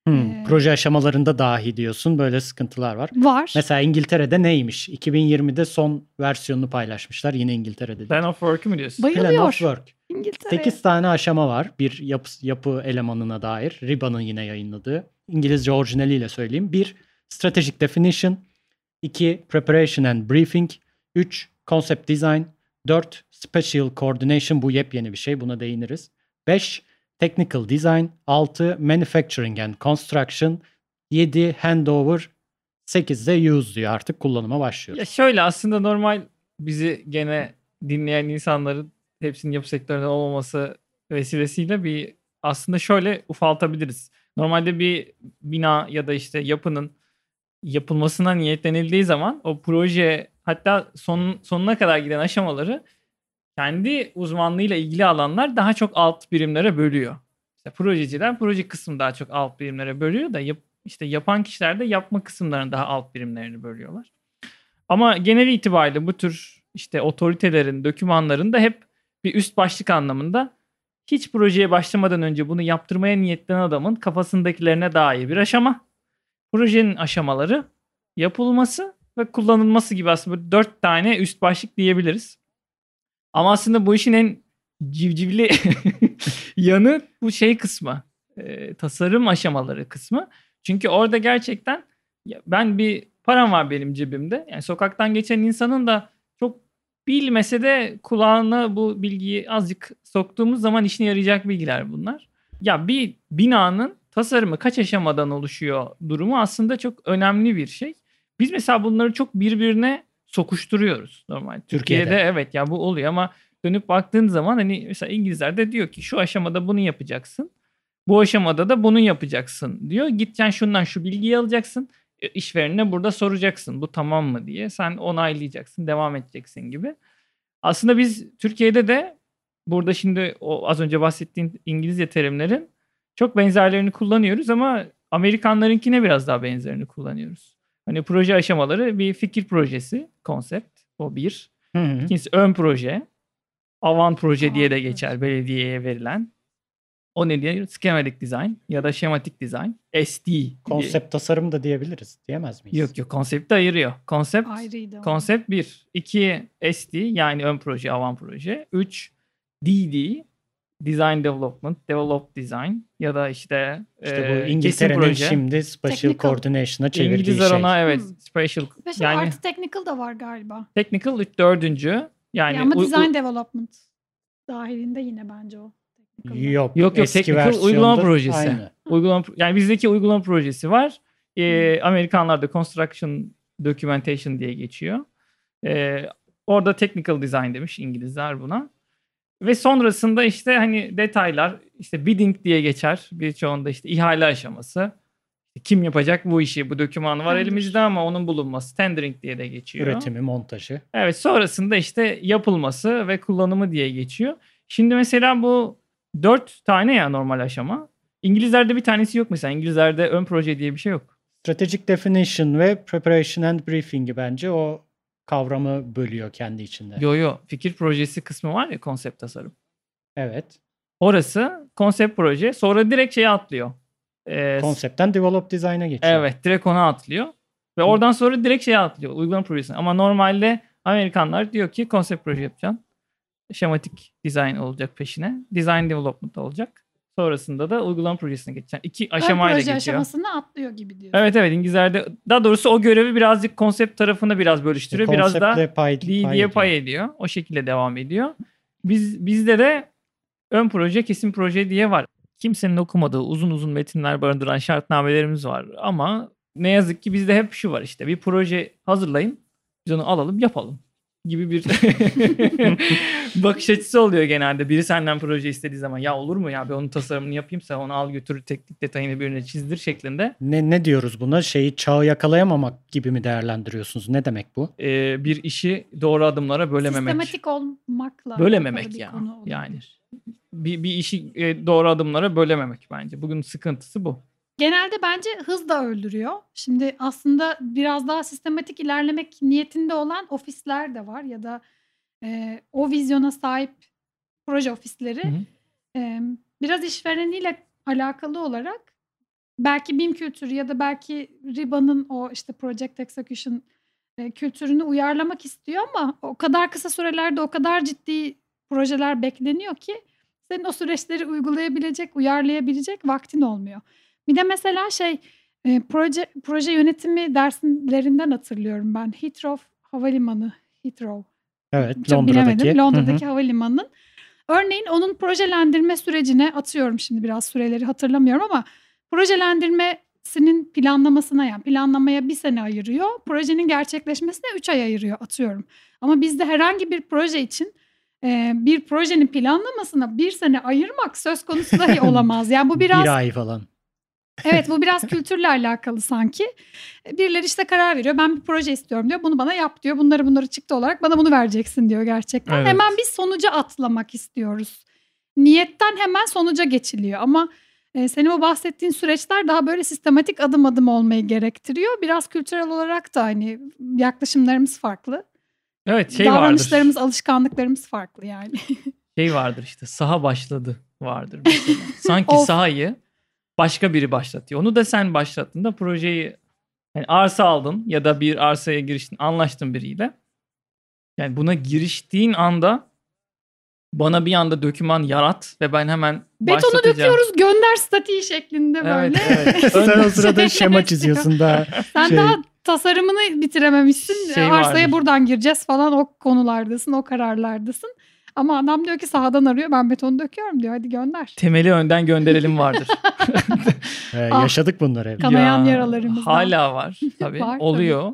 Hmm, Ee, proje aşamalarında dahi diyorsun. Böyle sıkıntılar var. Var. Mesela İngiltere'de neymiş? 2020'de son versiyonunu paylaşmışlar. Yine İngiltere'de. Plan of Work'ü mü diyorsun? Bayılıyor. Plan of Work. İngiltere. 8 tane aşama var bir yapı, yapı elemanına dair. Riba'nın yine yayınladığı. İngilizce orijinaliyle söyleyeyim. 1. Strategic Definition. 2. Preparation and Briefing. 3. Concept Design. 4. Special Coordination. Bu yepyeni bir şey. Buna değiniriz. 5. Technical Design. 6. Manufacturing and Construction. 7. Handover. 8 de Use diyor artık kullanıma başlıyor. Ya şöyle aslında normal bizi gene dinleyen insanların hepsinin yapı sektöründe olmaması vesilesiyle bir aslında şöyle ufaltabiliriz. Normalde bir bina ya da işte yapının yapılmasına niyetlenildiği zaman o proje hatta son, sonuna kadar giden aşamaları kendi uzmanlığıyla ilgili alanlar daha çok alt birimlere bölüyor. İşte projeciler proje kısmını daha çok alt birimlere bölüyor da yap, işte yapan kişiler de yapma kısımlarını daha alt birimlerini bölüyorlar. Ama genel itibariyle bu tür işte otoritelerin, dokümanların da hep bir üst başlık anlamında hiç projeye başlamadan önce bunu yaptırmaya niyetlenen adamın kafasındakilerine dair bir aşama. Projenin aşamaları, yapılması ve kullanılması gibi aslında dört tane üst başlık diyebiliriz. Ama aslında bu işin en civcivli yanı bu şey kısmı. e, tasarım aşamaları kısmı. Çünkü orada gerçekten ben bir param var benim cebimde. Yani sokaktan geçen insanın da çok bilmese de kulağına bu bilgiyi azıcık soktuğumuz zaman işine yarayacak bilgiler bunlar. Ya bir binanın tasarımı kaç aşamadan oluşuyor durumu aslında çok önemli bir şey. Biz mesela bunları çok birbirine sokuşturuyoruz normal. Türkiye'de, Türkiye'de. evet ya bu oluyor ama dönüp baktığın zaman hani mesela İngilizler de diyor ki şu aşamada bunu yapacaksın. Bu aşamada da bunu yapacaksın diyor. Gideceksin şundan şu bilgiyi alacaksın. E, işverenine burada soracaksın. Bu tamam mı diye. Sen onaylayacaksın. Devam edeceksin gibi. Aslında biz Türkiye'de de burada şimdi o az önce bahsettiğin İngilizce terimlerin çok benzerlerini kullanıyoruz ama Amerikanlarınkine biraz daha benzerini kullanıyoruz. Hani proje aşamaları bir fikir projesi, konsept. O bir. Hı hı. İkincisi ön proje. Avan proje diye de geçer belediyeye verilen. O ne diye? Schematic design ya da şematik design. SD. diye. Konsept tasarım da diyebiliriz. Diyemez miyiz? Yok yok konsepti ayırıyor. Konsept Ayrıydı. konsept 1. 2 SD yani ön proje, avan proje. 3 DD Design Development, Develop Design ya da işte, İşte e, bu kesim İngiltere'nin proje. şimdi Special Technical. Coordination'a çevirdiği İngilizler şey. ona evet Hmm. special Special yani Art Technical da var galiba. technical üç- dördüncü yani Ya ama u- u- Design Development dahilinde yine bence o. Yok Yok, yok, eski technical uygulama projesi. Aynı. uygulama yani bizdeki uygulama projesi var. Ee, Amerikanlarda construction documentation diye geçiyor. Ee, orada technical design demiş İngilizler buna. Ve sonrasında işte hani detaylar işte bidding diye geçer. Birçoğunda işte ihale aşaması. Kim yapacak bu işi? Bu doküman var elimizde ama onun bulunması tendering diye de geçiyor. Üretimi, montajı. Evet sonrasında işte yapılması ve kullanımı diye geçiyor. Şimdi mesela bu dört tane ya normal aşama. İngilizlerde bir tanesi yok mesela. İngilizlerde ön proje diye bir şey yok. Strategic Definition ve Preparation and Briefing'i bence o kavramı bölüyor kendi içinde. Yo yo fikir projesi kısmı var ya konsept tasarım. Evet. Orası konsept proje sonra direkt şeye atlıyor. Ee, Konseptten Develop Design'a geçiyor. Evet direkt ona atlıyor. Ve oradan sonra direkt şeye atlıyor. Uygulama projesine. Ama normalde Amerikanlar diyor ki konsept proje yapacaksın. Şematik design olacak peşine. Design development olacak. Sonrasında da uygulama projesine geçeceksin. İki aşamayla proje geçiyor. aşamasını atlıyor gibi diyor. Evet evet İngilizlerde daha doğrusu o görevi birazcık konsept tarafına biraz bölüştürüyor. Biraz da pay, diye ediyor. pay ediyor. O şekilde devam ediyor. Biz bizde de ön proje, kesim proje diye var. Kimsenin okumadığı uzun uzun metinler barındıran şartnamelerimiz var ama ne yazık ki bizde hep şu var işte bir proje hazırlayın biz onu alalım yapalım gibi bir bakış açısı oluyor genelde. Biri senden proje istediği zaman ya olur mu ya bir onun tasarımını yapayım sen onu al götür teknik detayını birine çizdir şeklinde Ne, ne diyoruz buna? Şeyi çağı yakalayamamak gibi mi değerlendiriyorsunuz? Ne demek bu? e, bir işi doğru adımlara bölememek. Sistematik olmakla. Bölememek ya, yani. bir, bir işi e, doğru adımlara bölememek bence. Bugün sıkıntısı bu. Genelde bence hız da öldürüyor. Şimdi aslında biraz daha sistematik ilerlemek niyetinde olan ofisler de var ya da e, o vizyona sahip proje ofisleri. Hı hı. E, biraz işvereniyle alakalı olarak belki BIM kültürü ya da belki RIBA'nın o işte Project Execution e, kültürünü uyarlamak istiyor ama o kadar kısa sürelerde o kadar ciddi projeler bekleniyor ki senin o süreçleri uygulayabilecek, uyarlayabilecek vaktin olmuyor. Bir de mesela şey e, proje proje yönetimi derslerinden hatırlıyorum ben. Heathrow Havalimanı, Heathrow Evet, çok Londra'daki. bilemedim. Londra'daki havalimanının. Örneğin onun projelendirme sürecine atıyorum şimdi biraz süreleri hatırlamıyorum ama projelendirmesinin planlamasına yani planlamaya bir sene ayırıyor. Projenin gerçekleşmesine üç ay ayırıyor atıyorum. Ama bizde herhangi bir proje için e, bir projenin planlamasına bir sene ayırmak söz konusu dahi olamaz. Yani bu biraz Bir ay falan. Evet bu biraz kültürle alakalı sanki. Birileri işte karar veriyor. Ben bir proje istiyorum diyor. Bunu bana yap diyor. Bunları bunları çıktı olarak bana bunu vereceksin diyor gerçekten. Evet. Hemen biz sonuca atlamak istiyoruz. Niyetten hemen sonuca geçiliyor. Ama e, senin o bahsettiğin süreçler daha böyle sistematik adım adım olmayı gerektiriyor. Biraz kültürel olarak da hani yaklaşımlarımız farklı. Evet şey vardır. Davranışlarımız, alışkanlıklarımız farklı yani. Şey vardır işte saha başladı vardır mesela. Sanki sahayı başka biri başlatıyor. Onu da sen başlattığında projeyi yani arsa aldın ya da bir arsaya giriştin anlaştın biriyle. Yani buna giriştiğin anda bana bir anda döküman yarat ve ben hemen Betonu döküyoruz gönder statiği şeklinde böyle. Evet, evet. Sen o sırada şema çiziyorsun daha. Sen Şey- daha tasarımını bitirememişsin. Şey Arsaya vardır. buradan gireceğiz falan o konulardasın, o kararlardasın. Ama adam diyor ki sahadan arıyor ben betonu döküyorum diyor hadi gönder. Temeli önden gönderelim vardır. Ee, yaşadık bunları hep. Kanayan yaralarımız var. Hala var tabii. Var tabii. oluyor.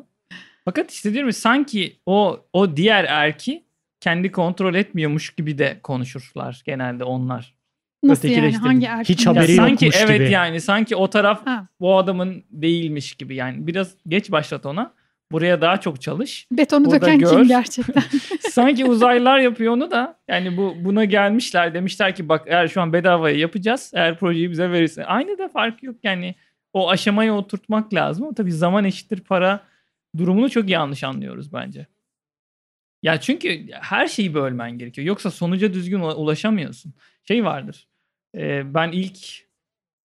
Fakat işte diyorum ya, sanki o o diğer erki kendi kontrol etmiyormuş gibi de konuşurlar genelde onlar. Nasıl yani hangi erkek? Hiç Ya haberi sanki yokmuş evet gibi. yani sanki o taraf Ha. bu adamın değilmiş gibi yani biraz geç başlat ona. Buraya daha çok çalış. Betonu Burada döken gör. kim gerçekten? Sanki uzaylılar yapıyor onu da yani bu buna gelmişler demişler ki bak eğer şu an bedavaya yapacağız eğer projeyi bize verirsin. Aynı da fark yok yani o aşamaya oturtmak lazım. Ama tabii zaman eşittir para durumunu çok yanlış anlıyoruz bence. Ya çünkü her şeyi bölmen gerekiyor. Yoksa sonuca düzgün ula- ulaşamıyorsun. Şey vardır. e, ben ilk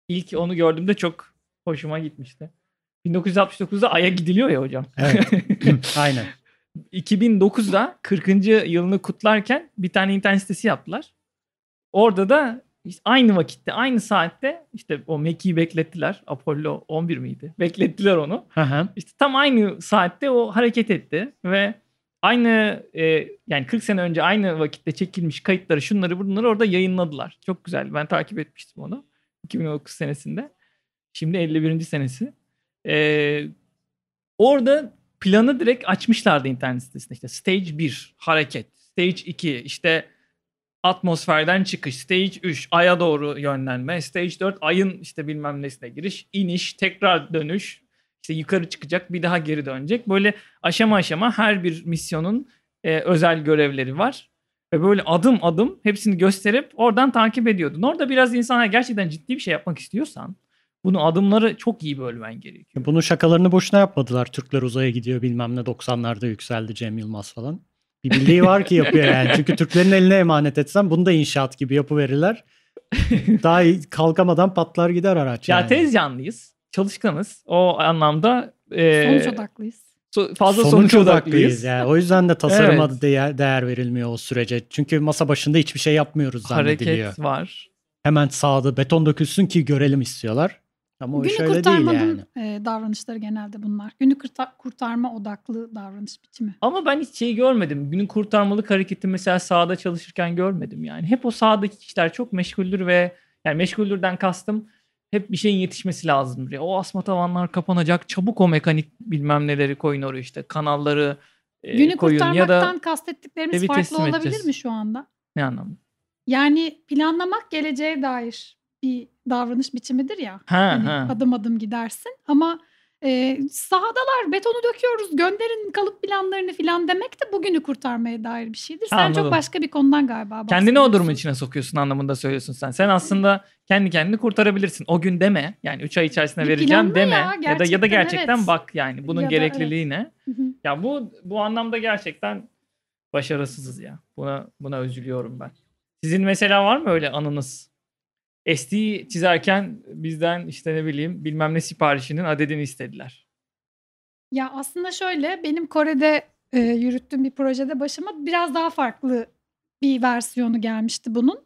ilk onu gördüğümde çok hoşuma gitmişti. 1969'da Ay'a gidiliyor ya hocam. Evet. Aynen. 2009'da 40. yılını kutlarken bir tane internet sitesi yaptılar. Orada da işte aynı vakitte, aynı saatte işte o Meki'yi beklettiler. Apollo 11 miydi? Beklettiler onu. İşte tam aynı saatte o hareket etti ve aynı e, yani 40 sene önce aynı vakitte çekilmiş kayıtları şunları bunları orada yayınladılar. Çok güzel. Ben takip etmiştim onu. 2009 senesinde. Şimdi 51. senesi. E, orada planı direkt açmışlardı internet sitesinde. İşte stage 1 hareket. Stage 2 işte atmosferden çıkış. Stage 3 aya doğru yönlenme. Stage 4 ayın işte bilmem nesine giriş. iniş tekrar dönüş. İşte yukarı çıkacak bir daha geri dönecek. Böyle aşama aşama her bir misyonun e, özel görevleri var. Ve böyle adım adım hepsini gösterip oradan takip ediyordun. Orada biraz insana gerçekten ciddi bir şey yapmak istiyorsan bunu adımları çok iyi bölmen gerekiyor. Bunun şakalarını boşuna yapmadılar. Türkler uzaya gidiyor bilmem ne 90'larda yükseldi Cem Yılmaz falan. Bir bildiği var ki yapıyor yani. Çünkü Türklerin eline emanet etsen bunu da inşaat gibi yapıverirler. Daha iyi kalkamadan patlar gider araç. Ya yani. tez canlıyız, çalışkanız. O anlamda e, Sonuç odaklıyız. so- fazla Sonuç, sonuç, odaklıyız. odaklıyız. Yani. O yüzden de tasarıma Evet. değer, değer verilmiyor o sürece. Çünkü masa başında hiçbir şey yapmıyoruz zannediliyor. Hareket var. Hemen sağda beton dökülsün ki görelim istiyorlar. Ama Günü öyle değil kurtarmanın yani. e, davranışları genelde bunlar. Günü kurta- kurtarma odaklı davranış biçimi. Ama ben hiç şey görmedim. Günün kurtarmalık hareketi mesela sahada çalışırken görmedim yani. Hep o sahadaki kişiler çok meşguldür ve yani meşguldürden kastım hep bir şeyin yetişmesi lazımdır. Ya, o asma tavanlar kapanacak. Çabuk o mekanik bilmem neleri koyun oraya işte. Kanalları e, Günü koyun ya kurtarmaktan da kastettiklerimiz farklı olabilir edeceğiz. mi şu anda? ne anlamda? Yani planlamak geleceğe dair bir davranış biçimidir ya. Ha, Hani ha. adım adım gidersin ama e, sahadalar betonu döküyoruz gönderin kalıp planlarını falan demek de bugünü kurtarmaya dair bir şeydir. Sen Anladım. çok başka bir konudan galiba Kendini o durumun içine sokuyorsun anlamında söylüyorsun sen. Sen aslında kendi kendini kurtarabilirsin. O gün deme. Yani 3 ay içerisinde Bir vereceğim deme. ya, Ya, da ya da gerçekten evet. bak yani bunun Ya da gerekliliği ne? Hı hı. Ya bu bu anlamda gerçekten başarısızız ya. Buna buna üzülüyorum ben. Sizin mesela var mı öyle anınız? SD çizerken bizden işte ne bileyim bilmem ne siparişinin adedini istediler. Ya aslında şöyle benim Kore'de e, yürüttüğüm bir projede başıma biraz daha farklı bir versiyonu gelmişti bunun.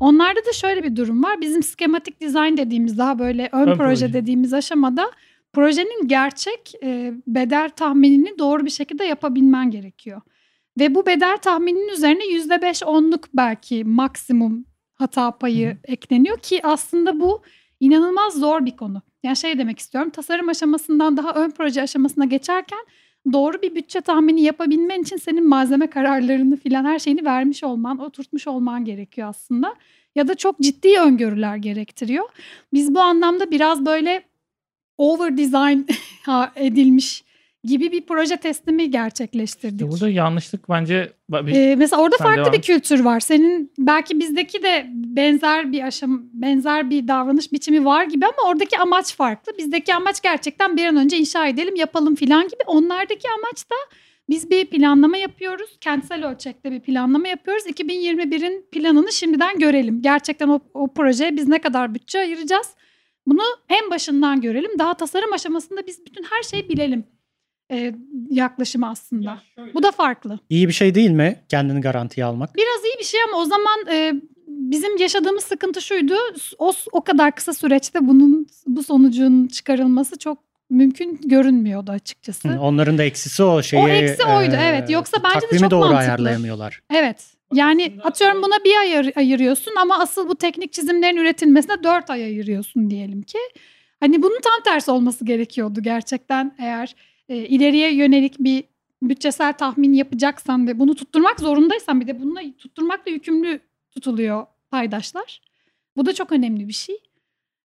Onlarda da şöyle bir durum var. Bizim schematic design dediğimiz daha böyle ön, Ön proje, proje. dediğimiz aşamada projenin gerçek e, bedel tahminini doğru bir şekilde yapabilmen gerekiyor. Ve bu bedel tahmininin üzerine %5 onluk belki maksimum hata payı Hı hı. ekleniyor ki aslında bu inanılmaz zor bir konu. Yani şey demek istiyorum tasarım aşamasından daha ön proje aşamasına geçerken doğru bir bütçe tahmini yapabilmen için senin malzeme kararlarını filan her şeyini vermiş olman, oturtmuş olman gerekiyor aslında. Ya da çok ciddi öngörüler gerektiriyor. Biz bu anlamda biraz böyle over design edilmiş gibi bir proje teslimi gerçekleştirdik. İşte burada yanlışlık bence bir- Ee, mesela orada Sen farklı devam bir kültür var. Senin belki bizdeki de benzer bir aşam benzer bir davranış biçimi var gibi ama oradaki amaç farklı. Bizdeki amaç gerçekten bir an önce inşa edelim, yapalım filan gibi. Onlardaki amaç da biz bir planlama yapıyoruz. Kentsel ölçekte bir planlama yapıyoruz. 2021'in planını şimdiden görelim. Gerçekten o, o projeye biz ne kadar bütçe ayıracağız? Bunu en başından görelim. Daha tasarım aşamasında biz bütün her şeyi bilelim. Ee, yaklaşımı aslında. Bu da farklı. İyi bir şey değil mi kendini garantiye almak? Biraz iyi bir şey ama o zaman e, bizim yaşadığımız sıkıntı şuydu. O o kadar kısa süreçte bunun bu sonucun çıkarılması çok mümkün görünmüyordu açıkçası. Hı, Onların da eksisi o şeyi. O eksi oydu, e, evet. Yoksa bence de çok doğru mantıklı. ayarlayamıyorlar. Evet. Yani atıyorum buna bir ay ayır- ayırıyorsun ama asıl bu teknik çizimlerin üretilmesine dört ay ayırıyorsun diyelim ki. Hani bunun tam tersi olması gerekiyordu gerçekten eğer e, ileriye yönelik bir bütçesel tahmin yapacaksan ve bunu tutturmak zorundaysan bir de bununla tutturmakla yükümlü tutuluyor paydaşlar. Bu da çok önemli bir şey.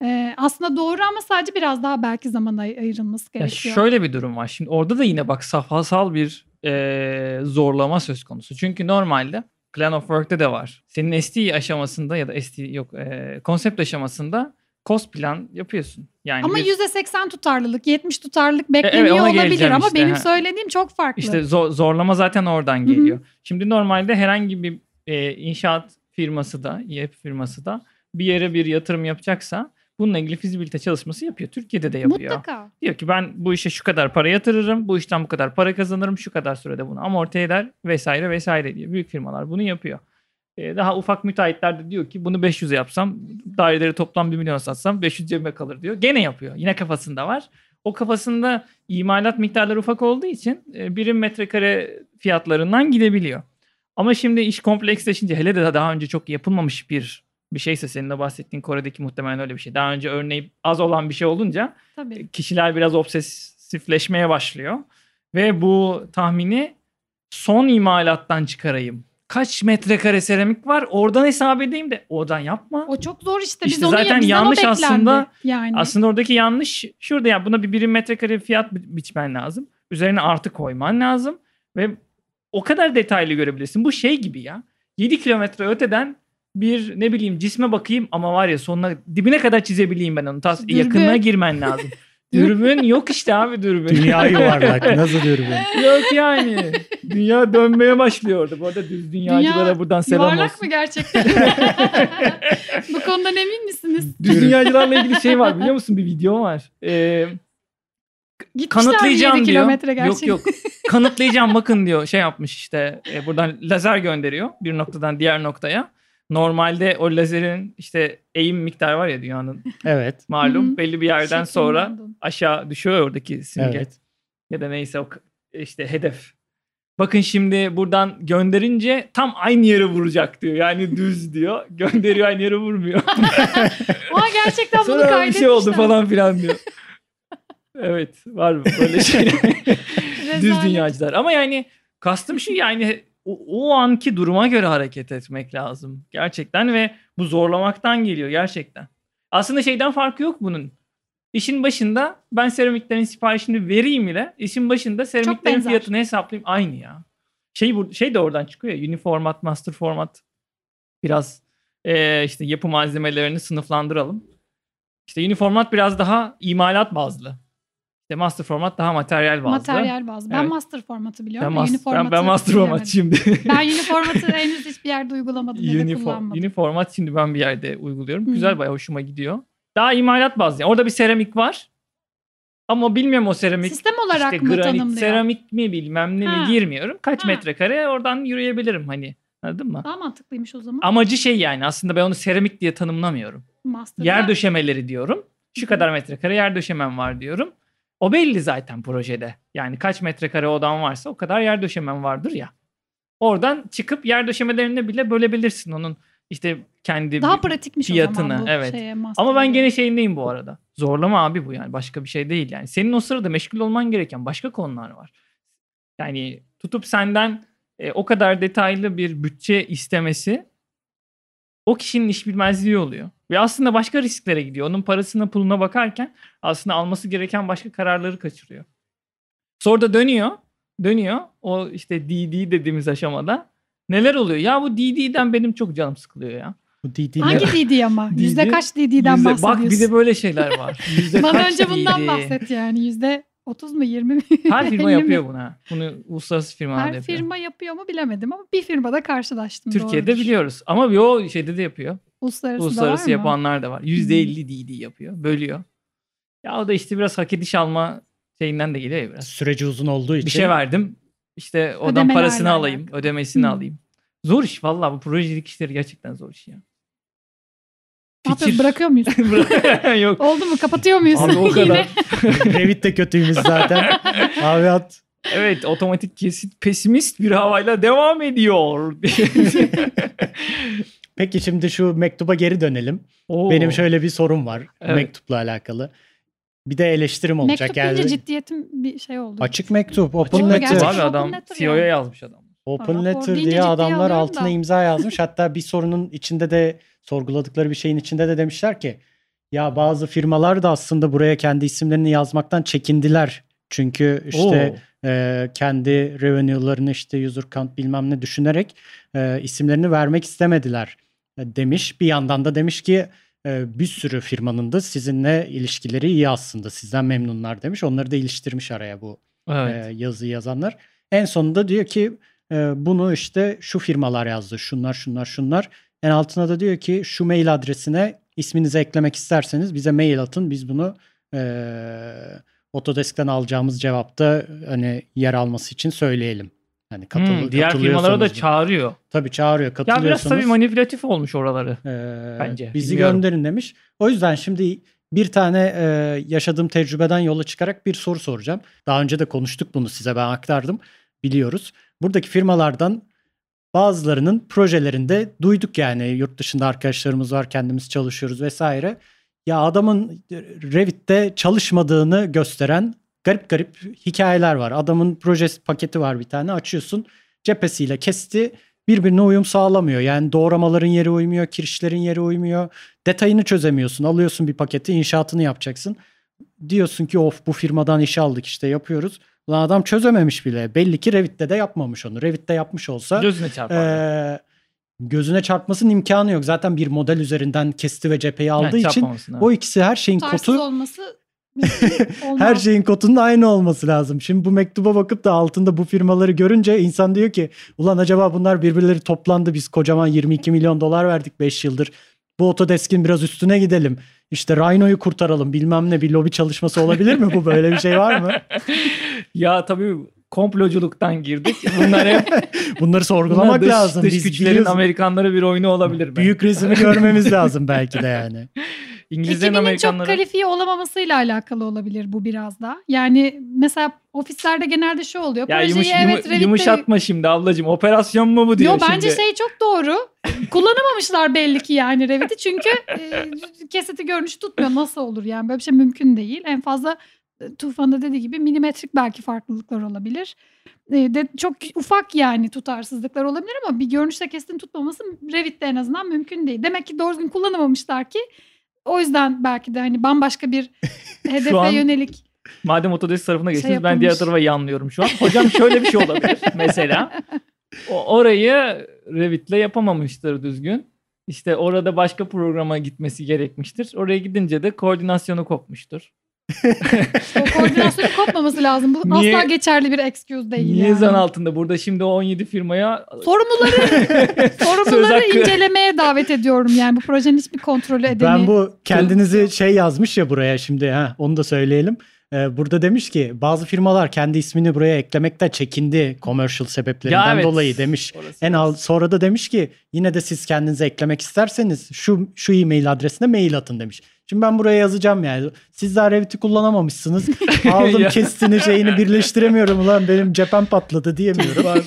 E, aslında doğru ama sadece biraz daha belki zaman ay- ayrılması Ya gerekiyor. şöyle bir durum var. Şimdi orada da yine bak safhasal bir e, zorlama söz konusu. Çünkü normalde Plan of Work'te de var. Senin SD aşamasında ya da SD yok e, konsept aşamasında cost plan yapıyorsun. Yani Ama bir- %80 tutarlılık, 70 tutarlılık bekleniyor ona olabilir geleceğim ama işte, benim söylediğim çok farklı. İşte zor- zorlama zaten oradan geliyor. Şimdi normalde herhangi bir e, inşaat firması da, yapı firması da bir yere bir yatırım yapacaksa bununla ilgili fizibilite çalışması yapıyor. Türkiye'de de yapıyor. Mutlaka. Diyor ki ben bu işe şu kadar para yatırırım, bu işten bu kadar para kazanırım, şu kadar sürede bunu amorti eder vesaire vesaire diye. Büyük firmalar bunu yapıyor. Ee, daha ufak müteahhitler de diyor ki bunu 500'e yapsam, daireleri toplam 1 milyon satsam 500 cebime kalır diyor. Gene yapıyor. Yine kafasında var. O kafasında imalat miktarları ufak olduğu için e, birim metrekare fiyatlarından gidebiliyor. Ama şimdi iş kompleksleşince hele de daha önce çok yapılmamış bir bir şeyse senin de bahsettiğin Kore'deki muhtemelen öyle bir şey. Daha önce örneği az olan bir şey olunca Tabii. kişiler biraz obsesifleşmeye başlıyor. Ve bu tahmini son imalattan çıkarayım. Kaç metrekare seramik var oradan hesap edeyim de oradan yapma. O çok zor işte. Biz İşte onu zaten yanlış aslında- Yani. Aslında oradaki yanlış şurada ya buna bir birim metrekare fiyat bi- biçmen lazım. Üzerine artı koyman lazım ve o kadar detaylı görebilirsin. Bu şey gibi ya. 7 kilometre öteden bir ne bileyim cisme bakayım ama var ya sonuna dibine kadar çizebileyim ben onu. Tas, Dürbün. yakınına girmen lazım. dürbün yok işte abi dürbün. Dünya yuvarlak. Nasıl dürbün? yok yani. Dünya dönmeye başlıyor orada. Bu arada düz dünyacılara Dünya buradan selam Yuvarlak olsun. mı gerçekten? Bu konudan emin misiniz? Düz dünyacılarla ilgili şey var biliyor musun? Bir video var. Ee, Gitmişler kanıtlayacağım 7 diyor. Yok yok. Kanıtlayacağım bakın diyor. Şey yapmış işte e, buradan lazer gönderiyor bir noktadan diğer noktaya. Normalde o lazerin işte eğim miktarı var ya dünyanın Evet. malum belli bir yerden sonra aşağı düşüyor oradaki simge. Evet. Ya da neyse o işte hedef. Bakın şimdi buradan gönderince tam aynı yere vuracak diyor. Yani düz diyor. Gönderiyor aynı yere vurmuyor. Aa gerçekten bunu Sonra bir kaydetmişler. şey oldu falan filan diyor. evet var mı böyle şeyler? Düz Rezalet. dünyacılar. Ama yani kastım şu yani o, o anki duruma göre hareket etmek lazım. Gerçekten ve bu zorlamaktan geliyor gerçekten. Aslında şeyden farkı yok bunun. İşin başında ben seramiklerin siparişini vereyim ile işin başında seramiklerin fiyatını hesaplayayım aynı ya. Şey bu şey de oradan çıkıyor ya uniformat, master format. Biraz eee, işte yapı malzemelerini sınıflandıralım. İşte uniformat biraz daha imalat bazlı. İşte master format daha materyal bazlı. Materyal bazlı. Ben Evet. master formatı Ben, biliyorum. mas- da uniformatı ben, ben master format şimdi. Ben uniformatı henüz hiçbir yerde uygulamadım ya da kullanmadım. uniformat şimdi ben bir yerde uyguluyorum. Güzel bayağı hoşuma gidiyor. Daha imalat bazlı. Yani orada bir seramik var. Ama bilmiyorum o seramik Sistem olarak işte mı granit, tanımlıyor? seramik mi bilmem ne Ha. mi girmiyorum. Kaç Ha. metrekare oradan yürüyebilirim hani. Anladın mı? Daha mantıklıymış o zaman. Amacı şey yani aslında ben onu seramik diye tanımlamıyorum. Master'da. Yer döşemeleri diyorum. Şu kadar metrekare yer döşemem var diyorum. O belli zaten projede. Yani kaç metrekare odan varsa o kadar yer döşemem vardır ya. Oradan çıkıp yer döşemelerini bile bölebilirsin onun işte kendi Daha pratikmiş o fiyatını, zaman bu evet. şeye. Ama ben gene şeyindeyim bu arada. Zorlama abi bu yani başka bir şey değil yani. Senin o sırada meşgul olman gereken başka konular var. Yani tutup senden e, o kadar detaylı bir bütçe istemesi o kişinin iş bilmezliği oluyor. Ve aslında başka risklere gidiyor. Onun parasına puluna bakarken aslında alması gereken başka kararları kaçırıyor. Sonra da dönüyor. Dönüyor. O işte DD dediğimiz aşamada. Neler oluyor? Ya bu DD'den benim çok canım sıkılıyor ya. Bu DD Hangi DD ama? DD? Yüzde kaç DD'den Yüzde- bahsediyorsun? bak bir de böyle şeyler var. Yüzde Bana kaç önce bundan DD? bahset yani. Yüzde 30 mu 20 mi? Her 50 firma yapıyor bunu. ha. Bunu uluslararası firmalar Her yapıyor. firma yapıyor mu bilemedim ama bir firmada karşılaştım. Türkiye'de doğrudur. biliyoruz. Ama bir o şeyde de yapıyor. Uluslararası, Uluslararası da var mı? yapanlar da var. %50 DD yapıyor. Bölüyor. Ya o da işte biraz hak ediş alma şeyinden de geliyor ya biraz. Süreci uzun olduğu için. Bir şey verdim. İşte odan Ödemelerle parasını alayım. alakalı. Ödemesini Hı. alayım. Zor iş vallahi bu projelik işleri gerçekten zor iş ya. Ne yapıyoruz? Bırakıyor muyuz? Yok. Oldu mu? Kapatıyor muyuz? Abi o kadar. Revit de kötüymüş zaten. Abi at. Evet otomatik kesit pesimist bir havayla devam ediyor. Peki şimdi şu mektuba geri dönelim. Oo. Benim şöyle bir sorum var Evet. mektupla alakalı. Bir de eleştirim olacak. Mektup yani ciddiyetim bir şey oldu. açık mektup, open Açık letter. gerçekten Abi adam CEO'ya yani. yazmış adam. Open letter diye adamlar altına da. imza yazmış. Hatta bir sorunun içinde de sorguladıkları bir şeyin içinde de demişler ki ya bazı firmalar da aslında buraya kendi isimlerini yazmaktan çekindiler. Çünkü işte Oo. e, kendi revenue'larını işte user count bilmem ne düşünerek e, isimlerini vermek istemediler e, demiş. Bir yandan da demiş ki e, bir sürü firmanın da sizinle ilişkileri iyi aslında. Sizden memnunlar demiş. Onları da iliştirmiş araya bu Evet. e, yazı yazanlar. En sonunda diyor ki e, bunu işte şu firmalar yazdı. Şunlar şunlar şunlar. En altına da diyor ki şu mail adresine isminizi eklemek isterseniz bize mail atın. Biz bunu e, Autodesk'ten alacağımız cevapta hani yer alması için söyleyelim. Hani katıl, Hmm, diğer firmalara da katılıyorsanız. çağırıyor. Tabii çağırıyor. Ya biraz Katılıyorsanız. tabii manipülatif olmuş oraları. Ee, Bence, bizi bilmiyorum. gönderin demiş. O yüzden şimdi bir tane e, yaşadığım tecrübeden yola çıkarak bir soru soracağım. Daha önce de konuştuk bunu size ben aktardım. Biliyoruz. Buradaki firmalardan bazılarının projelerinde duyduk yani yurt dışında arkadaşlarımız var kendimiz çalışıyoruz vesaire. Ya adamın Revit'te çalışmadığını gösteren garip garip hikayeler var. Adamın proje paketi var bir tane açıyorsun cephesiyle kesti birbirine uyum sağlamıyor. Yani doğramaların yeri uymuyor, kirişlerin yeri uymuyor. Detayını çözemiyorsun. Alıyorsun bir paketi, inşaatını yapacaksın. Diyorsun ki of bu firmadan iş aldık işte yapıyoruz. Lan adam çözememiş bile. Belli ki Revit'te de yapmamış onu. Revit'te yapmış olsa Gözüne çarpar. eee, gözüne çarpmasının imkanı yok. Zaten bir model üzerinden kesti ve cepheyi aldığı Yani için evet. o ikisi her şeyin Tutarsız kotu olması her şeyin kodunun aynı olması lazım. Şimdi bu mektuba bakıp da altında bu firmaları görünce insan diyor ki ulan acaba bunlar birbirleri toplandı biz kocaman 22 milyon dolar verdik 5 yıldır. Bu Autodesk'in biraz üstüne gidelim. İşte Rhino'yu kurtaralım bilmem ne bir lobi çalışması olabilir mi bu böyle bir şey var mı? Ya tabii komploculuktan girdik. Bunlar hep Bunları sorgulamak bunlar dış, lazım. Dış Biz güçlerin biliyoruz, Amerikanları bir oyunu olabilir. büyük resmi görmemiz lazım belki de yani. İngilizlerin Ekibinin çok kalifiye olamamasıyla alakalı olabilir bu biraz da. Yani mesela ofislerde genelde şu oluyor. Ya yumuş, evet yumu- Revit'te- yumuşatma şimdi ablacığım. Operasyon mu bu diyor Yo bence şimdi. şey çok doğru. Kullanamamışlar belli ki yani Revit'i çünkü e, kesiti görünüş tutmuyor. Nasıl olur yani böyle bir şey mümkün değil. En fazla e, Tufan'da dediği gibi milimetrik belki farklılıklar olabilir. E, de çok ufak yani tutarsızlıklar olabilir ama bir görünüşte kesitin tutmaması Revit'te en azından mümkün değil. Demek ki doğru düzgün kullanamamışlar ki o yüzden belki de hani bambaşka bir hedefe an yönelik Madem Autodesk tarafına geçtiniz ben yapılmış. diğer tarafa yanlıyorum şu an. Hocam şöyle bir şey olabilir mesela. O, orayı Revit'le yapamamıştır düzgün. İşte orada başka programa gitmesi gerekmiştir. Oraya gidince de koordinasyonu kopmuştur. O koordinasyonun kopmaması lazım. Bu Niye- asla geçerli bir excuse değil Niye yani. zan altında? Burada şimdi o 17 firmaya Sorumluları sorumluları incelemeye davet ediyorum yani bu projenin hiçbir kontrolü edemi. Ben bu kendinizi şey yazmış ya buraya şimdi ha onu da söyleyelim. Ee, burada demiş ki bazı firmalar kendi ismini buraya eklemekten çekindi commercial sebeplerinden Ya evet. dolayı demiş. Orası En al sonra da demiş ki yine de siz kendinize eklemek isterseniz şu şu e-mail adresine mail atın demiş. Şimdi ben buraya yazacağım yani. Siz daha Revit'i kullanamamışsınız. Aldım kestini şeyini birleştiremiyorum ulan benim cephem patladı diyemiyorum.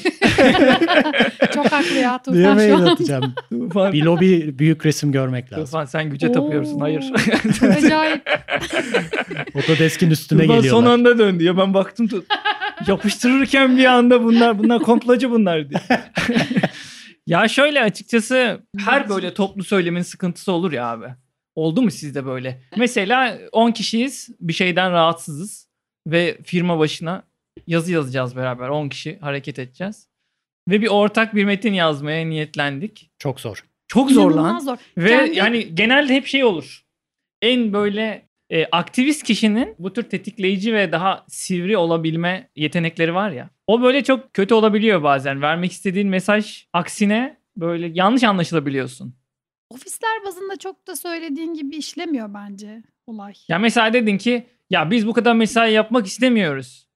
Çok haklı ya diye Tufan şu mail atacağım. Tufan, Bir lobi büyük resim görmek lazım. Tufan sen güce tapıyorsun. Hayır. Oo, Çok acayip. Autodesk'in üstüne Tufan son geliyorlar. anda döndü ya. Ben baktım tut. Yapıştırırken bir anda bunlar bunlar komplocu bunlar diye. ya şöyle açıkçası her böyle toplu söylemin sıkıntısı olur ya abi. Oldu mu sizde böyle? Mesela 10 kişiyiz bir şeyden rahatsızız ve firma başına yazı yazacağız beraber 10 kişi hareket edeceğiz. Ve bir ortak bir metin yazmaya niyetlendik. Çok zor. Çok zor lan. Zor. Ve Kendi- yani genelde hep şey olur. En böyle e, aktivist kişinin bu tür tetikleyici ve daha sivri olabilme yetenekleri var ya. O böyle çok kötü olabiliyor bazen. Vermek istediğin mesaj aksine böyle yanlış anlaşılabiliyorsun. Ofisler bazında çok da söylediğin gibi işlemiyor bence olay. Ya mesela dedin ki ya biz bu kadar mesai yapmak istemiyoruz.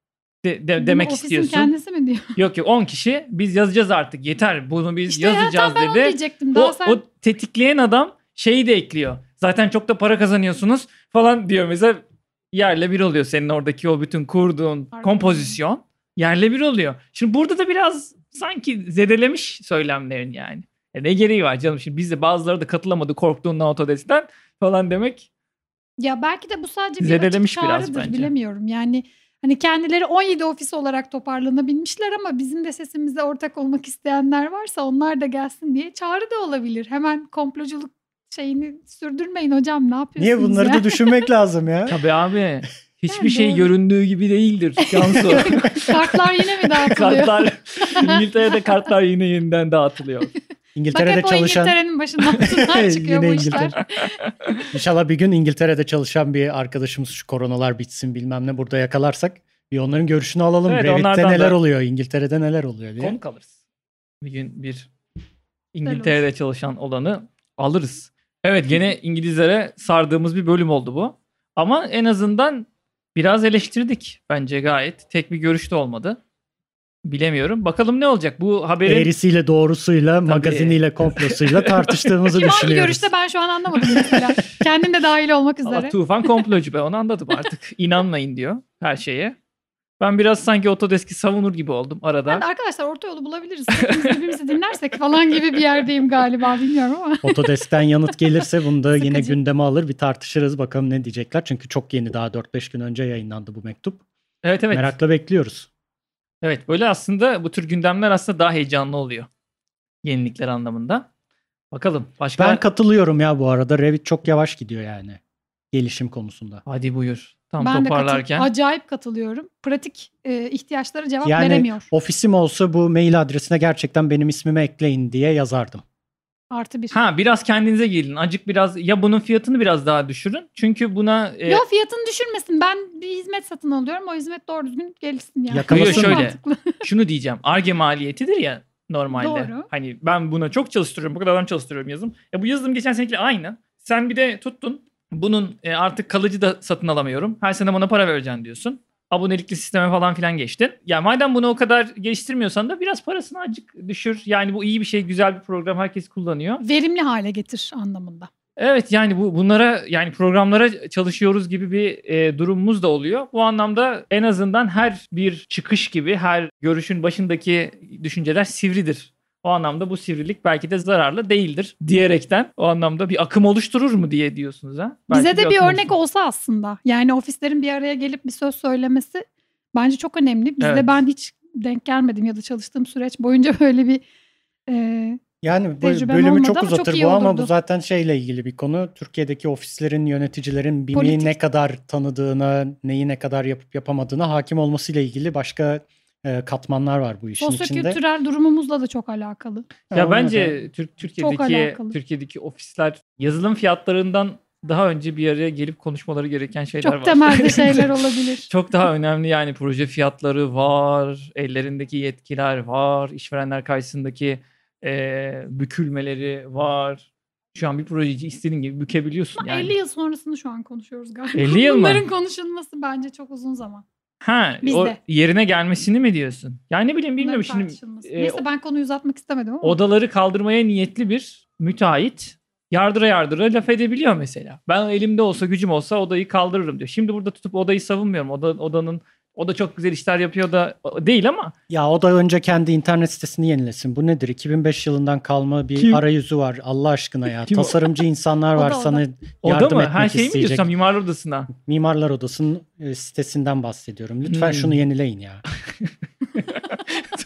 De- de- Bunu demek ofisin istiyorsun. kendisi mi diyor? Yok yok 10 kişi biz yazacağız artık yeter bunu biz İşte ya yazacağız tam ben onu dedi. diyecektim. Daha O, sen o tetikleyen adam şeyi de ekliyor. Zaten çok da para kazanıyorsunuz falan diyor. Mesela yerle bir oluyor senin oradaki o bütün kurduğun Harbiden. kompozisyon yerle bir oluyor. Şimdi burada da biraz sanki zedelemiş söylemlerin yani. E ne gereği var canım şimdi biz de bazıları da katılamadı korktuğundan Autodesk'ten falan demek. Ya belki de bu sadece bir açık biraz çağrıdır bence. bilemiyorum. Yani hani kendileri 17 ofis olarak toparlanabilmişler ama bizim de sesimize ortak olmak isteyenler varsa onlar da gelsin diye çağrı da olabilir. Hemen komploculuk şeyini sürdürmeyin hocam ne yapıyorsunuz Niye bunları ya? da düşünmek lazım ya? Tabii abi hiçbir Yani şey doğru. göründüğü gibi değildir Cansu. Kartlar yine mi dağıtılıyor? kartlar İngiltere'de kartlar yine yeniden dağıtılıyor. Bak İngiltere'de hep o çalışan İngiltere'nin başından çıkıyor Yine bu işler. İnşallah bir gün İngiltere'de çalışan bir arkadaşımız şu koronalar bitsin bilmem ne burada yakalarsak bir onların görüşünü alalım. Evet, Revit'te onlardan neler da- oluyor, İngiltere'de neler oluyor diye. Konuk alırız. Bir gün bir İngiltere'de çalışan olanı alırız. Evet gene İngilizlere sardığımız bir bölüm oldu bu. Ama en azından biraz eleştirdik bence gayet. Tek bir görüş de olmadı. Bilemiyorum. Bakalım ne olacak? Bu haberin Eğrisiyle doğrusuyla, magaziniyle, komplosuyla tartıştığımızı Kim hangi düşünüyoruz. görüşte ben şu an anlamadım mesela. Kendim de dahil olmak Allah üzere. Tufan komplocu be onu anladım artık. İnanmayın diyor her şeye. Ben biraz sanki Autodesk'i savunur gibi oldum arada. Ben de arkadaşlar orta yolu bulabiliriz. Hepimiz birbirimizi dinlersek falan gibi bir yerdeyim galiba bilmiyorum ama. Otodesk'ten yanıt gelirse bunu da yine gündeme alır bir tartışırız bakalım ne diyecekler. Çünkü çok yeni daha 4-5 gün önce yayınlandı bu mektup. Evet evet. Merakla bekliyoruz. Evet böyle aslında bu tür gündemler aslında daha heyecanlı oluyor. Yenilikler anlamında. Bakalım başka. Ben katılıyorum ya bu arada. Revit çok yavaş gidiyor yani gelişim konusunda. Hadi buyur. Tam ben de katıl- toparlarken. acayip katılıyorum. Pratik e, ihtiyaçlara cevap Yani veremiyor. ofisim olsa bu mail adresine gerçekten benim ismimi ekleyin diye yazardım. Artı bir. Ha biraz kendinize gelin. Acık biraz ya bunun fiyatını biraz daha düşürün. Çünkü buna e, Yo fiyatını düşürmesin. Ben bir hizmet satın alıyorum. O hizmet doğru düzgün gelsin yani. Yakalasın şöyle. Mantıklı. şunu diyeceğim. Arge maliyetidir ya normalde. Doğru. Hani ben buna çok çalıştırıyorum. Bu kadar adam çalıştırıyorum yazılım. E bu yazılım geçen senekiyle aynı. Sen bir de tuttun. Bunun e, artık kalıcı da satın alamıyorum. Her sene bana para vereceksin diyorsun. Abonelikli sisteme falan filan geçtin. Ya madem bunu o kadar geliştirmiyorsan da biraz parasını azıcık düşür. Yani bu iyi bir şey, güzel bir program. Herkes kullanıyor. Verimli hale getir anlamında. Evet yani bu bunlara yani programlara çalışıyoruz gibi bir e, durumumuz da oluyor. Bu anlamda en azından her bir çıkış gibi her görüşün başındaki düşünceler sivridir. O anlamda bu sivrilik belki de zararlı değildir diyerekten o anlamda bir akım oluşturur mu diye diyorsunuz ha? Belki Bize de bir akım örnek oluşturur. olsa aslında. Yani ofislerin bir araya gelip bir söz söylemesi bence çok önemli. Bizde Evet. ben hiç denk gelmedim ya da çalıştığım süreç boyunca böyle bir e, Yani bölümü çok çok uzatır iyi bu ama olurdu. bu zaten şeyle ilgili bir konu. Türkiye'deki ofislerin yöneticilerin BİM'i Politik. ne kadar tanıdığına, neyi ne kadar yapıp yapamadığına hakim olmasıyla ilgili başka e, katmanlar var bu işin içinde. sosyokültürel durumumuzla da çok alakalı. Ya da- bence Türk Türkiye'deki alakalı. Türkiye'deki ofisler yazılım fiyatlarından daha önce bir araya gelip konuşmaları gereken şeyler Çok var. temelde şeyler olabilir. Çok daha önemli yani proje fiyatları var, ellerindeki yetkiler var, işverenler karşısındaki eee, bükülmeleri var. Şu an bir projeci istediğin gibi bükebiliyorsun Ama yani. 50 yıl sonrasını şu an konuşuyoruz galiba. 50 yıl mı? Bunların konuşulması bence çok uzun zaman. Ha, o Bizde. yerine gelmesini mi diyorsun? Yani ne bileyim bilmiyorum Bunların şimdi e, Neyse ben konuyu uzatmak istemedim ama. odaları kaldırmaya niyetli bir müteahhit yardıra yardıra laf edebiliyor mesela. Ben elimde olsa gücüm olsa odayı kaldırırım diyor. Şimdi burada tutup odayı savunmuyorum. Oda, odanın o da çok güzel işler yapıyor da değil ama Ya o da önce kendi internet sitesini yenilesin. Bu nedir? 2005 yılından kalma bir Kim? arayüzü var. Allah aşkına ya. Kim o? Tasarımcı insanlar O var da, o sana da. o da yardım mı? etmek Her şeyi mi diyorsun mimarlar odasına? Mimarlar Odası'nın e, sitesinden bahsediyorum. Lütfen Hmm. şunu yenileyin ya.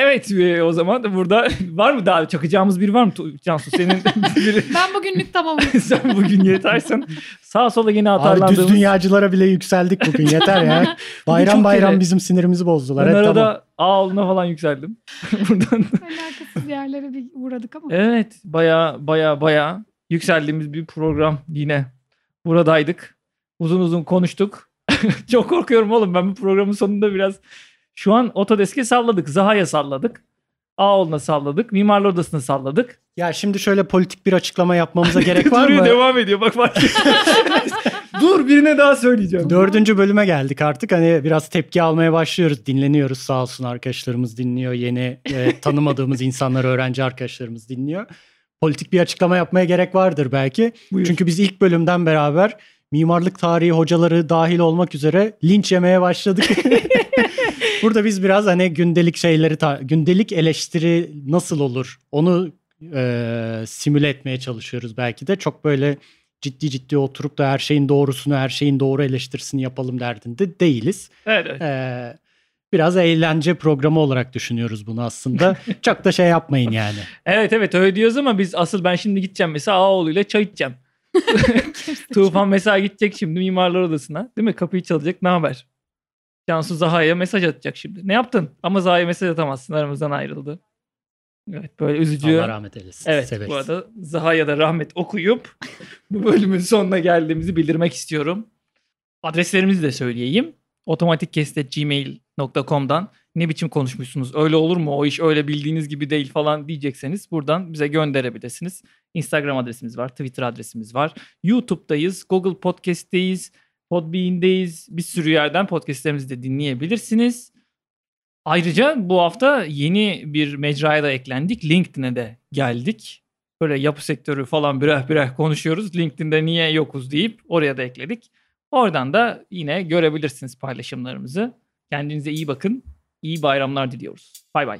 evet e, o zaman da burada var mı daha çakacağımız biri var mı Cansu senin biri, Ben bugünlük tamamım. sen bugün yetersen sağa sola yine Abi düz atarlandığımız dünyacılara bile yükseldik bugün yeter ya. Bayram bayram bizim sinirimizi bozdular. ben Evet, tamam. Ağol'una falan yükseldim. Buradan Alakasız yerlere bir uğradık ama. Evet baya baya baya yükseldiğimiz bir program yine buradaydık. Uzun uzun konuştuk. Çok korkuyorum oğlum ben bu programın sonunda biraz şu an Autodesk'e salladık. Zaha'ya salladık. Ağol'una salladık. Mimarlar Odası'na salladık. Ya şimdi şöyle politik bir açıklama yapmamıza gerek var Duruyor, mı? devam ediyor bak bak. Dur birine daha söyleyeceğim. Dördüncü bölüme geldik artık. Hani biraz tepki almaya başlıyoruz. Dinleniyoruz sağ olsun arkadaşlarımız dinliyor. Yeni e, tanımadığımız insanlar, öğrenci arkadaşlarımız dinliyor. politik bir açıklama yapmaya gerek vardır belki. Buyur. Çünkü biz ilk bölümden beraber mimarlık tarihi hocaları dahil olmak üzere linç yemeye başladık. Burada biz biraz hani gündelik şeyleri ta- gündelik eleştiri nasıl olur onu e, simüle etmeye çalışıyoruz belki de çok böyle ciddi ciddi oturup da her şeyin doğrusunu her şeyin doğru eleştirisini yapalım derdinde değiliz. Evet, evet. E, biraz eğlence programı olarak düşünüyoruz bunu aslında. çok da şey yapmayın yani. Evet evet öyle diyoruz ama biz asıl ben şimdi gideceğim mesela Ağoğlu ile çay içeceğim. Tufan mesela gidecek şimdi mimarlar odasına. Değil mi? Kapıyı çalacak. Ne haber? Cansu Zaha'ya mesaj atacak şimdi. Ne yaptın? Ama Zaha'ya mesaj atamazsın. Aramızdan ayrıldı. Evet böyle üzücü. Allah rahmet eylesin. Evet Severiz. bu arada Zaha'ya da rahmet okuyup bu bölümün sonuna geldiğimizi bildirmek istiyorum. Adreslerimizi de söyleyeyim. otomatikkest.gmail.com'dan ne biçim konuşmuşsunuz öyle olur mu o iş öyle bildiğiniz gibi değil falan diyecekseniz buradan bize gönderebilirsiniz. Instagram adresimiz var, Twitter adresimiz var. YouTube'dayız, Google Podcast'teyiz, Podbean'deyiz. Bir sürü yerden podcastlerimizi de dinleyebilirsiniz. Ayrıca bu hafta yeni bir mecraya da eklendik. LinkedIn'e de geldik. Böyle yapı sektörü falan birer birer konuşuyoruz. LinkedIn'de niye yokuz deyip oraya da ekledik. Oradan da yine görebilirsiniz paylaşımlarımızı. Kendinize iyi bakın. İyi bayramlar diliyoruz. Bay bay.